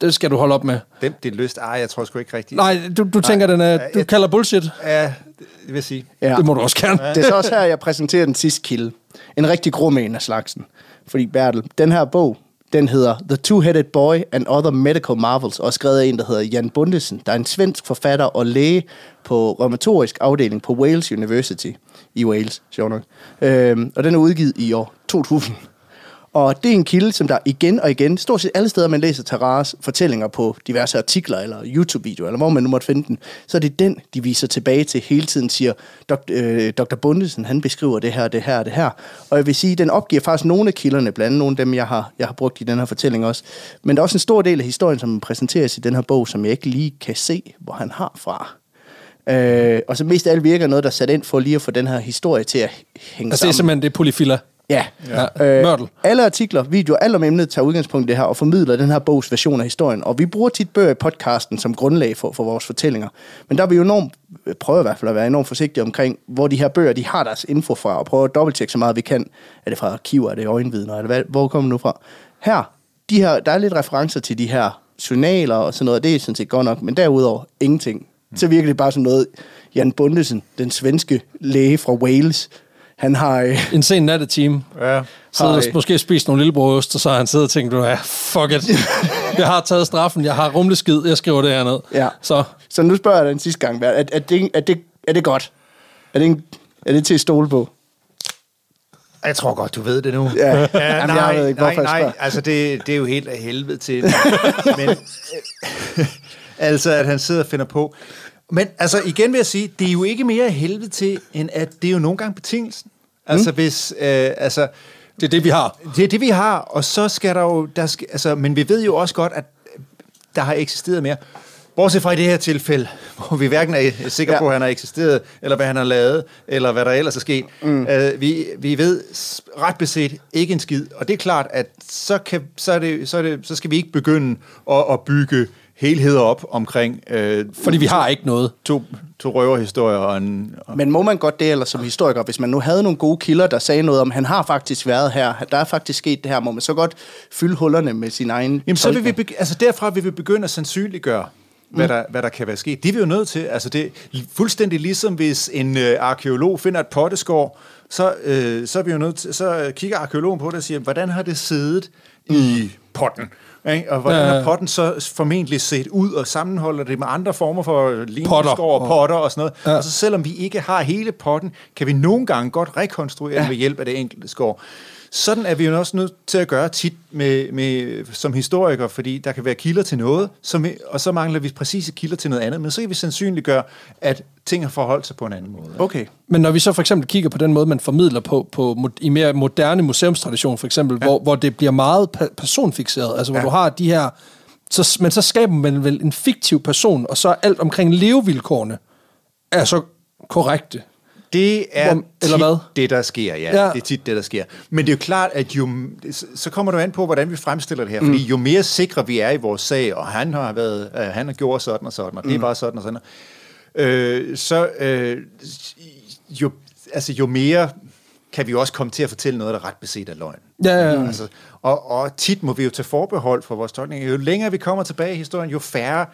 Det skal du holde op med. Dem, det er lyst. Ej, jeg tror sgu ikke rigtigt. Nej, du, du tænker, den er, du jeg- kalder bullshit. Ja, det vil jeg sige. Ja. Det må du også gerne. Det er så også her, jeg præsenterer den sidste kilde. En rigtig grum en af slagsen. Fordi Bertel, den her bog, den hedder The Two-Headed Boy and Other Medical Marvels, og skrevet af en, der hedder Jan Bundesen, der er en svensk forfatter og læge på rheumatorisk afdeling på Wales University i Wales, sjovt nok. Øhm, og den er udgivet i år 2000. Og det er en kilde, som der igen og igen, stort set alle steder, man læser Taras fortællinger på diverse artikler eller YouTube-videoer, eller hvor man nu måtte finde den, så er det den, de viser tilbage til hele tiden, siger, Dok, øh, Dr. Bundesen, han beskriver det her, det her, det her. Og jeg vil sige, den opgiver faktisk nogle af kilderne, blandt andet nogle af dem, jeg har, jeg har brugt i den her fortælling også. Men der er også en stor del af historien, som præsenteres i den her bog, som jeg ikke lige kan se, hvor han har fra. Øh, og så mest af alt virker noget, der er sat ind for lige at få den her historie til at hænge Altså, det er sammen. simpelthen det er polyfiller. Ja. Ja. Øh, Mørtel. alle artikler, videoer, alt om emnet tager udgangspunkt i det her og formidler den her bogs version af historien. Og vi bruger tit bøger i podcasten som grundlag for, for vores fortællinger. Men der er vi jo enormt, prøver i hvert fald at være enormt forsigtige omkring, hvor de her bøger, de har deres info fra, og prøver at dobbelttjekke så meget vi kan. Er det fra arkiver, er det øjenvidner, eller hvad, hvor kommer det nu fra? Her, de her, der er lidt referencer til de her journaler og sådan noget, og det er sådan set godt nok, men derudover ingenting. Så virker det bare som noget, Jan Bundesen, den svenske læge fra Wales, han har... Øh, En sen nattetime. Ja. Sidder og Hej. måske spist nogle lillebrødost, og så har han siddet og tænkt, ja, fuck it. Jeg har taget straffen, jeg har rumleskid, jeg skriver det her ned. Ja. Så Så nu spørger jeg dig den sidste gang, er, er, det, er, det, er det godt? Er det, en, er det til at stole på? Jeg tror godt, du ved det nu. Ja. Ja, Jamen, nej, jeg ved ikke, nej, nej, altså det, det er jo helt af helvede til. Men, øh, altså, at han sidder og finder på. Men altså, igen vil jeg sige, det er jo ikke mere helvede til, end at det er jo nogle gange betingelsen. Altså, hvis, øh, altså, det er det, vi har. det er det, vi har, og så skal der jo, der skal, altså, men vi ved jo også godt, at der har eksisteret mere. Bortset fra i det her tilfælde, hvor vi hverken er sikre Ja. på, at han har eksisteret, eller hvad han har lavet, eller hvad der ellers er sket. Mm. Uh, vi, vi ved ret beset ikke en skid, og det er klart, at så, kan, så, er det, så, er det, så skal vi ikke begynde at, at bygge helheder op omkring øh, Fordi vi har ikke noget. to, to røverhistorier og en... Og, Men må man godt det, eller som historiker, hvis man nu havde nogle gode kilder, der sagde noget om, han har faktisk været her, der er faktisk sket det her, må man så godt fylde hullerne med sin egen Jamen, så vil vi, begy- altså derfra vil vi begynde at sandsynliggøre, hvad, der, hvad der kan være sket. Det er vi jo nødt til. Altså det er fuldstændig ligesom hvis en øh, arkeolog finder et potteskår, så, øh, så, er vi jo nødt til, så kigger arkeologen på det og siger, hvordan har det siddet mm. i potten? Ikke? Og hvordan Ja, har potten så formentlig set ud, og sammenholder det med andre former for lignende Potter. skår og potter og sådan noget. Ja. Ja. Altså selvom vi ikke har hele potten, kan vi nogle gange godt rekonstruere ja. med hjælp af det enkelte skår. Sådan er vi jo også nødt til at gøre tit med, med, som historiker, fordi der kan være kilder til noget, som og så mangler vi præcise kilder til noget andet, men så kan vi sandsynliggøre, at ting har forholdt sig på en anden måde. Okay. Men når vi så for eksempel kigger på den måde, man formidler på, på i mere moderne museumstradition for eksempel, ja. hvor, hvor det bliver meget personfixeret, altså hvor ja. Du har de her, så, men så skaber man vel en fiktiv person, og så er alt omkring levevilkårene er så korrekte. Det er Hvor- eller tit hvad? det, der sker, ja. Ja. Det er tit det, der sker. Men det er jo klart, at jo, så kommer jo an på, hvordan vi fremstiller det her. Fordi jo mere sikre vi er i vores sag, og han har været, øh, han har gjort sådan og sådan, og det er bare sådan og sådan, øh, så øh, jo, altså, jo mere kan vi også komme til at fortælle noget, der ret beset er løgn. Ja, ja, ja. Altså, og, og tit må vi jo tage forbehold for vores tolkning. Jo længere vi kommer tilbage i historien, jo færre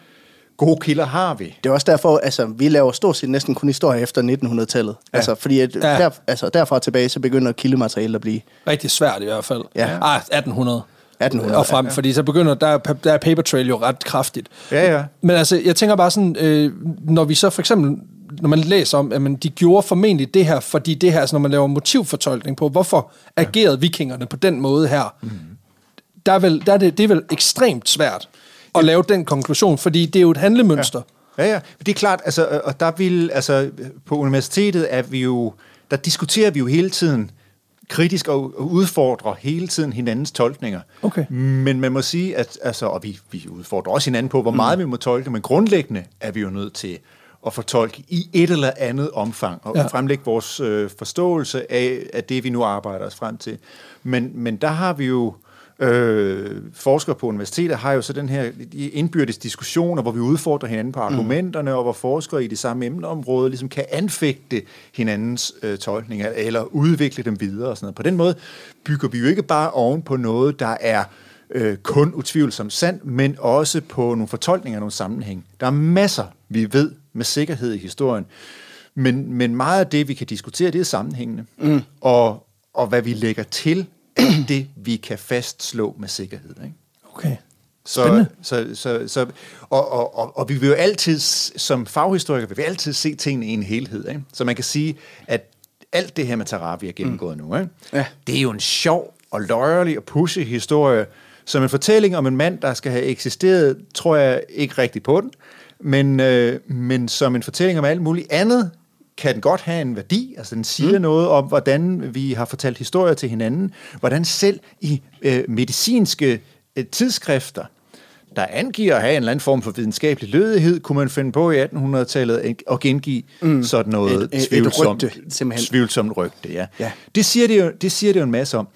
gode kilder har vi. Det er også derfor, altså, vi laver stort set næsten kun historie efter 1900-tallet. Ja. Altså, fordi at Ja. ja. der, altså, derfra tilbage, så begynder kildematerialet at blive Rigtig svært i hvert fald. Ja. Ah, 1800. 1800. Og frem, ja, ja. fordi så begynder der, er der er paper trail jo ret kraftigt. Ja, ja. Men altså, jeg tænker bare sådan, øh, når vi så for eksempel, når man læser om, at man, de gjorde formentlig det her, fordi det her, altså, når man laver motivfortolkning på, hvorfor agerede vikingerne på den måde her, mm. der er, vel, der er det, det er vel ekstremt svært at lave den konklusion, fordi det er jo et handlemønster. Ja, ja. Det er klart, altså, og der vil, altså, på universitetet er vi jo, der diskuterer vi jo hele tiden kritisk og udfordrer hele tiden hinandens tolkninger. Okay. Men man må sige, at, altså, og vi, vi udfordrer også hinanden på, hvor meget mm. vi må tolke, men grundlæggende er vi jo nødt til at fortolke i et eller andet omfang, og Ja. ja. fremlægge vores øh, forståelse af, af det, vi nu arbejder os frem til. Men, men der har vi jo, øh, forskere på universitetet har jo så den her de indbyrdes diskussioner, hvor vi udfordrer hinanden på argumenterne, mm. og hvor forskere i det samme emneområde ligesom kan anfægte hinandens øh, tolkninger, eller udvikle dem videre og sådan noget. På den måde bygger vi jo ikke bare oven på noget, der er øh, kun utvivlsomt sandt, men også på nogle fortolkninger af nogle sammenhæng. Der er masser, vi ved med sikkerhed i historien, men, men meget af det, vi kan diskutere, det er sammenhængende. Mm. Og, og hvad vi lægger til, er det, vi kan fastslå med sikkerhed. Ikke? Okay. Så, så, så, så, og, og, og, og vi vil jo altid, som faghistoriker, vi vil altid se tingene i en helhed. Ikke? Så man kan sige, at alt det her med Tarab, vi har gennemgået mm. nu, ikke? Ja. det er jo en sjov og løjerlig og pushy historie, som en fortælling om en mand, der skal have eksisteret, tror jeg ikke rigtigt på den, men, øh, men som en fortælling om alt muligt andet, kan den godt have en værdi. Altså den siger mm. noget om, hvordan vi har fortalt historier til hinanden, hvordan selv i øh, medicinske øh, tidsskrifter, der angiver at have en eller anden form for videnskabelig lødighed, kunne man finde på i 1800-tallet at gengive mm. sådan noget et, et, tvivlsomt, et rygte, simpelthen. tvivlsomt rygte. Ja. Ja. Det, siger det, jo, det siger det jo en masse om.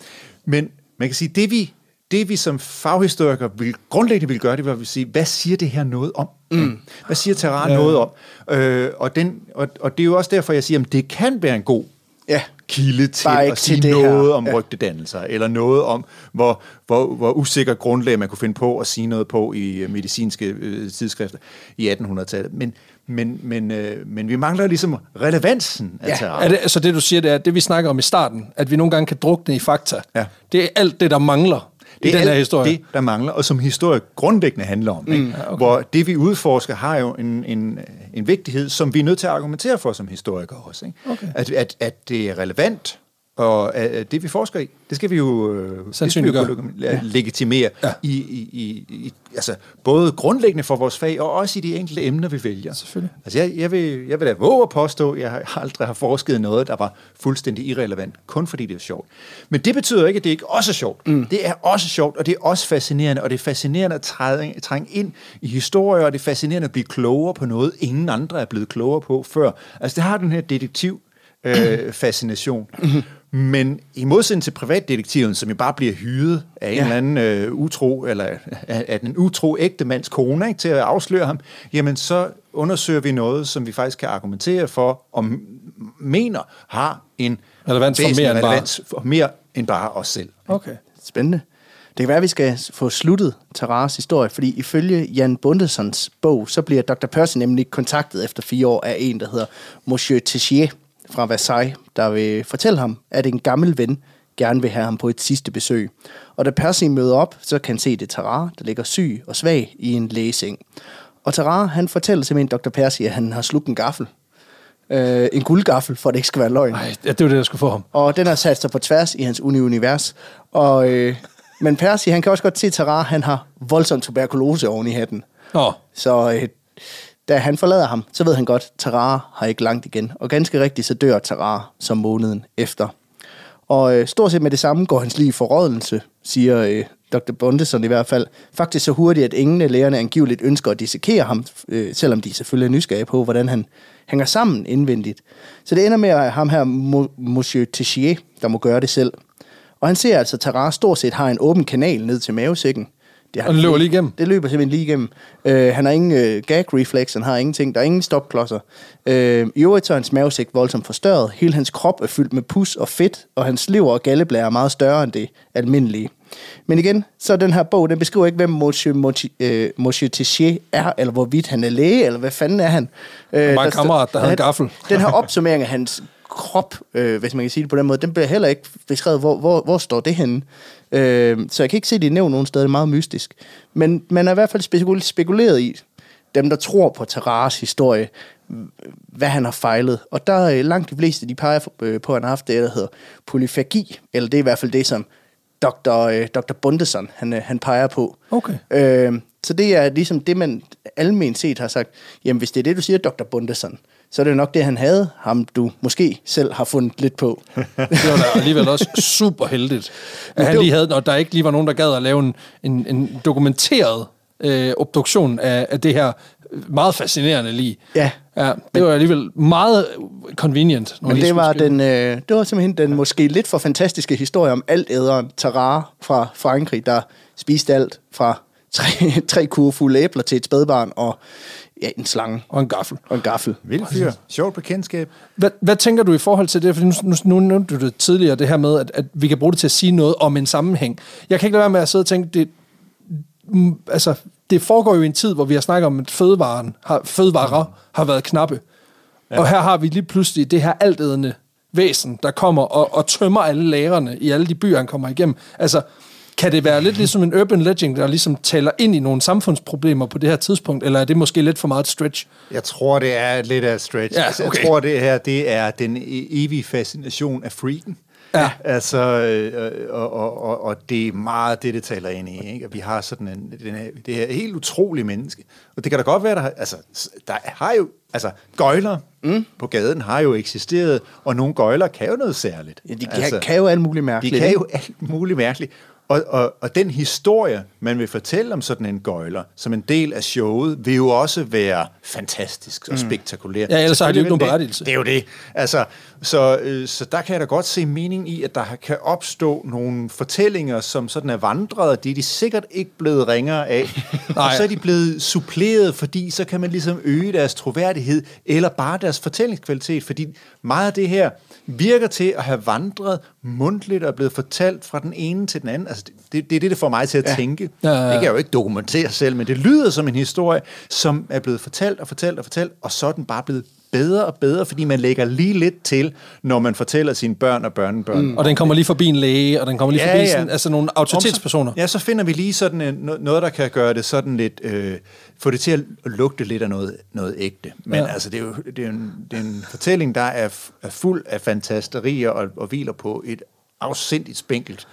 Men man kan sige, det vi, det vi som faghistorikere vil, grundlæggende vil gøre, det vil sige, hvad siger det her noget om? Mm. Hvad siger Terran ja. noget om? Øh, og, den, og, og det er jo også derfor, jeg siger, at det kan være en god ja. kilde til at sige til noget her. om ja. rygtedannelser, eller noget om, hvor, hvor, hvor usikker grundlag man kunne finde på at sige noget på i øh, medicinske øh, tidsskrifter i 1800-tallet. Men, men, men, øh, men vi mangler ligesom relevansen af ja. terror. Er det, altså det, du siger, det er, det vi snakker om i starten, at vi nogle gange kan drukne i fakta. Ja. Det er alt det, der mangler det i den her historie. det, der mangler, og som historie grundlæggende handler om. Mm, ikke? Okay. Hvor det, vi udforsker, har jo en, en, en vigtighed, som vi er nødt til at argumentere for som historikere også. Ikke? Okay. At, at, at det er relevant, og uh, det, vi forsker i, det skal vi jo, uh, det skal vi jo ja. legitimere ja. I, i, i, i, altså, både grundlæggende for vores fag, og også i de enkelte emner, vi vælger. Selvfølgelig. Altså, jeg, jeg, vil, jeg vil da våge at påstå, at jeg aldrig har forsket noget, der var fuldstændig irrelevant, kun fordi det er sjovt. Men det betyder ikke, at det ikke også er sjovt. Mm. Det er også sjovt, og det er også fascinerende, og det er fascinerende at trænge, trænge ind i historier, og det er fascinerende at blive klogere på noget, ingen andre er blevet klogere på før. Altså, det har den her detektiv øh, fascination. Mm-hmm. Men i modsætning til privatdetektiven, som jo bare bliver hyret af en ja. eller anden øh, utro, eller af den utro ægte mands kone, ikke, til at afsløre ham, jamen så undersøger vi noget, som vi faktisk kan argumentere for, og mener har en relevans for mere, relevans end bare. for mere end bare os selv. Okay, spændende. Det kan være, at vi skal få sluttet Taras historie, fordi ifølge Jan Bundesons bog, så bliver Dr. Percy nemlig kontaktet efter fire år af en, der hedder Monsieur Tessier, fra Versailles, der vil fortælle ham, at en gammel ven gerne vil have ham på et sidste besøg. Og da Percy møder op, så kan han se det Tarar, der ligger syg og svag i en læsing. Og Tarar, han fortæller simpelthen Dr. Percy, at han har slugt en gaffel. Øh, en guldgaffel, for at det ikke skal være løgn. Nej, det var det, der skulle få ham. Og den har sat sig på tværs i hans univers. Og, øh, men Percy, han kan også godt se, Tarar, han har voldsom tuberkulose oven i hatten. Oh. Så øh, da han forlader ham, så ved han godt, at Tarara har ikke langt igen. Og ganske rigtigt, så dør Tarara som måneden efter. Og øh, stort set med det samme går hans liv for forrådelse, siger øh, Dr. Bondesson i hvert fald. Faktisk så hurtigt, at ingen af lægerne angiveligt ønsker at dissekere ham, øh, selvom de selvfølgelig er nysgerrige på, hvordan han hænger sammen indvendigt. Så det ender med at ham her, Monsieur Tessier, der må gøre det selv. Og han ser altså, at Tarara stort set har en åben kanal ned til mavesækken, det og det løber lige igennem? Det løber simpelthen lige igennem. Øh, han har ingen øh, gag reflex, han har ingenting. Der er ingen stopklodser. Øh, I øvrigt så er hans mavesæk voldsomt forstørret. Hele hans krop er fyldt med pus og fedt, og hans lever og galleblære er meget større end det almindelige. Men igen, så den her bog, den beskriver ikke, hvem Monsieur, Monsieur, øh, Monsieur Tissier er, eller hvorvidt han er læge, eller hvad fanden er han. Øh, var en kammerat, der havde en gaffel. Den her opsummering af hans krop, øh, hvis man kan sige det på den måde, den bliver heller ikke beskrevet, hvor, hvor, hvor står det henne. Øh, så jeg kan ikke se, at de er nævnt nogen steder. Det er meget mystisk. Men man er i hvert fald spekuleret i, dem der tror på Terras historie, hvad han har fejlet. Og der er langt de fleste, de peger øh, på, at han har haft det, der hedder polyfagi, eller det er i hvert fald det, som Dr. Øh, Dr. Bundeson, han, øh, han peger på. Okay. Øh, så det er ligesom det, man almen set har sagt, jamen hvis det er det, du siger, Dr. Bundeson, så er det nok det, han havde, ham du måske selv har fundet lidt på. det var da alligevel også super heldigt, at han lige havde, og der ikke lige var nogen, der gad at lave en, en, en dokumenteret øh, obduktion af, af det her meget fascinerende lige. Ja. ja det men, var alligevel meget convenient. Men det var, den, øh, det var simpelthen den måske lidt for fantastiske historie om alt æderen Tarar fra Frankrig, der spiste alt fra tre, tre kurve fulde æbler til et spædbarn og ja, en slange. Og en gaffel. Og en gaffel. Vild fyr. Sjovt bekendtskab. Hvad, hvad tænker du i forhold til det? For nu, nu, nu nævnte du det tidligere, det her med, at, at vi kan bruge det til at sige noget om en sammenhæng. Jeg kan ikke lade være med at sidde og tænke, det, mm, altså, det foregår jo i en tid, hvor vi har snakket om, at fødevaren har, fødevarer har været knappe. Ja. Og her har vi lige pludselig det her altædende væsen, der kommer og, og tømmer alle lærerne i alle de byer, han kommer igennem. Altså, kan det være lidt ligesom en urban legend, der ligesom taler ind i nogle samfundsproblemer på det her tidspunkt, eller er det måske lidt for meget stretch? Jeg tror, det er lidt af et stretch. Ja, Altså, okay. Jeg tror, det her det er den e- evige fascination af freaken. Ja. Altså, øh, og, og, og, og det er meget det, det taler ind i. Ikke? At vi har sådan en, den her, det her helt utrolige menneske. Og det kan da godt være, der, har- altså, der har jo, altså, gøjler mm. på gaden har jo eksisteret, og nogle gøjler kan jo noget særligt. Ja, de kan, altså, kan jo alt muligt mærkeligt. de kan jo alt muligt mærkeligt. Og, og, og den historie, man vil fortælle om sådan en gøjler, som en del af showet, vil jo også være fantastisk og spektakulær. Ja, ellers har de jo ikke nogen berettigelse. Det, er jo det. Altså, så, øh, så der kan jeg da godt se mening i, at der kan opstå nogle fortællinger, som sådan er vandret, det er de sikkert ikke blevet ringere af. Nej. og så er de blevet suppleret, fordi så kan man ligesom øge deres troværdighed, eller bare deres fortællingskvalitet, fordi meget af det her virker til at have vandret mundtligt og er blevet fortalt fra den ene til den anden. Altså, det, det, det er det, der får mig til at ja. tænke. Ja, ja, ja. Det kan jeg jo ikke dokumentere selv, men det lyder som en historie, som er blevet fortalt og fortalt og fortalt, og så er den bare blevet bedre og bedre, fordi man lægger lige lidt til, når man fortæller sine børn og børnebørn. Mm. Og den kommer lige forbi en læge, og den kommer lige forbi sådan, altså nogle autoritetspersoner. Ja, så finder vi lige sådan en, no- noget, der kan gøre det sådan lidt, øh, få det til at lugte lidt af noget, noget ægte. Men Ja. ja. altså, det er jo det er en, det er en fortælling, der er, er fuld af fantasterier og, og hviler på et afsindigt spinkelt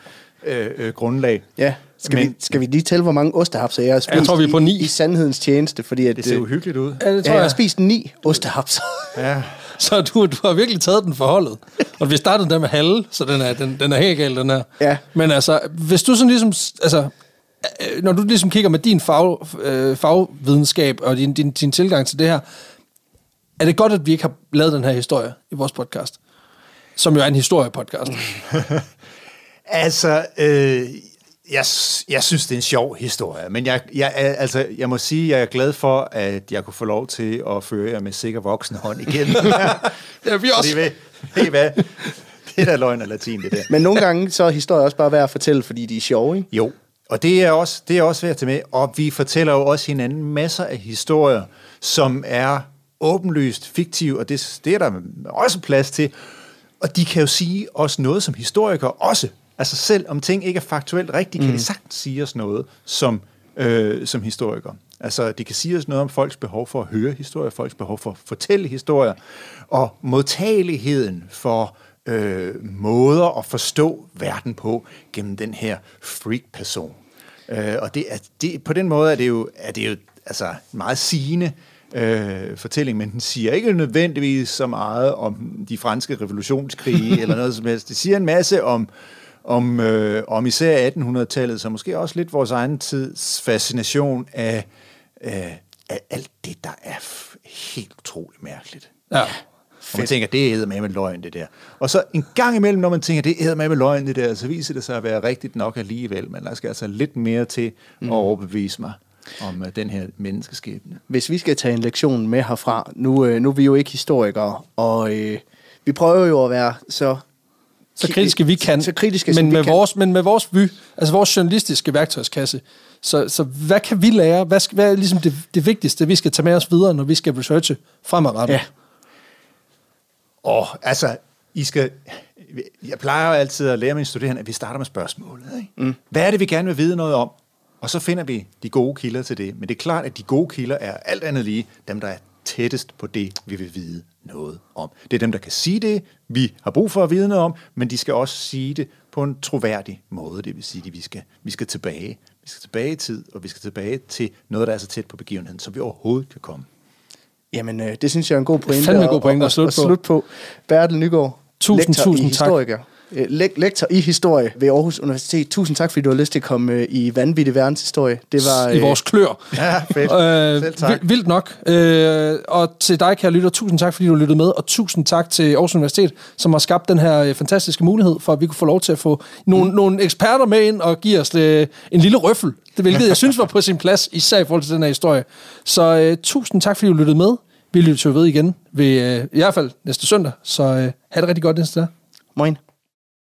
øh, øh, grundlag. Ja. Skal, Men- vi, skal vi lige tælle, hvor mange ostehapser jeg har spist Jeg tror, vi er på i, ni. i sandhedens tjeneste? Fordi at, Det ser øh, uhyggeligt ud. Ja, det tror ja, jeg har spist ni ostehapser. Ja. Så du, du har virkelig taget den for holdet. Og vi startede der med halve, så den er, den, den er helt galt, den her. Ja. Men altså, hvis du sådan ligesom, altså, øh, når du ligesom kigger med din fag, øh, fagvidenskab og din, din, din tilgang til det her, er det godt, at vi ikke har lavet den her historie i vores podcast? Som jo er en historiepodcast. Altså, øh, jeg, jeg synes, det er en sjov historie, men jeg, jeg, er- altså, jeg må sige, at jeg er glad for, at jeg kunne få lov til at føre jer med sikker voksen hånd igen. Ja, vi også. Fordi, ved, ved I hvad? Det er da løgn og latin, det der. Men nogle gange så er historier også bare værd at fortælle, fordi de er sjove, ikke? Jo, og det er også, det er også værd at tage med. Og vi fortæller jo også hinanden masser af historier, som er åbenlyst fiktive, og det, det er der også plads til. Og de kan jo sige os noget som historikere også. Altså selv om ting ikke er faktuelt rigtige, mm. kan de sagtens sige os noget som, øh, som historikere. Altså de kan sige os noget om folks behov for at høre historier, folks behov for at fortælle historier, og modtageligheden for øh, måder at forstå verden på gennem den her freak-person. Øh, og det er, det, på den måde er det jo, er det jo altså, meget sigende øh, fortælling, men den siger ikke nødvendigvis så meget om de franske revolutionskrige eller noget som helst. Det siger en masse om, om, øh, om især 1800-tallet, så måske også lidt vores egen tids fascination af, øh, af alt det, der er helt utroligt mærkeligt. Ja. Og man tænker, det er med med løgn, det der. Og så en gang imellem, når man tænker, det er med med løgn, det der, så viser det sig at være rigtigt nok alligevel. Men der skal altså lidt mere til at overbevise mig om uh, den her menneskeskæbne. Hvis vi skal tage en lektion med herfra, nu, øh, nu er vi jo ikke historikere, og øh, vi prøver jo at være så... Så kritiske vi kan, Så kritiske, men, med kan. vores, men med vores vy, altså vores journalistiske værktøjskasse. Så, så hvad kan vi lære? Hvad, skal, hvad er ligesom det, det vigtigste, vi skal tage med os videre, når vi skal researche fremadrettet? Ja. Og altså, I skal... Jeg plejer jo altid at lære mine studerende, at vi starter med spørgsmålet. Ikke? Mm. Hvad er det, vi gerne vil vide noget om? Og så finder vi de gode kilder til det. Men det er klart, at de gode kilder er alt andet lige dem, der er tættest på det, vi vil vide noget om. Det er dem, der kan sige det, vi har brug for at vide noget om, men de skal også sige det på en troværdig måde. Det vil sige, at vi skal, vi skal tilbage. Vi skal tilbage i tid, og vi skal tilbage til noget, der er så tæt på begivenheden, som vi overhovedet kan komme. Jamen, øh, det synes jeg er en god pointe. Fandme en god at- pointe at at, slutte at, på. slutte på. Bertel Nygaard, Tusind, lektor tusind i tak. historiker. Lek- lektor i historie ved Aarhus Universitet. Tusind tak, fordi du har lyst til at komme øh, i vanvittig verdenshistorie. Det var, I øh, vores klør. Ja, fedt. Øh, Selv tak. vil- Vildt nok. Øh, og til dig, kære lytter, tusind tak, fordi du lyttede med, og tusind tak til Aarhus Universitet, som har skabt den her øh, fantastiske mulighed for, at vi kunne få lov til at få nogle, mm. nogle eksperter med ind og give os øh, en lille røffel, det hvilket jeg synes var på sin plads, især i forhold til den her historie. Så øh, tusind tak, fordi du lyttede med. Vi lytter til ved igen, ved, øh, i hvert fald næste søndag, så øh, have det rigtig godt næste dag. Moin.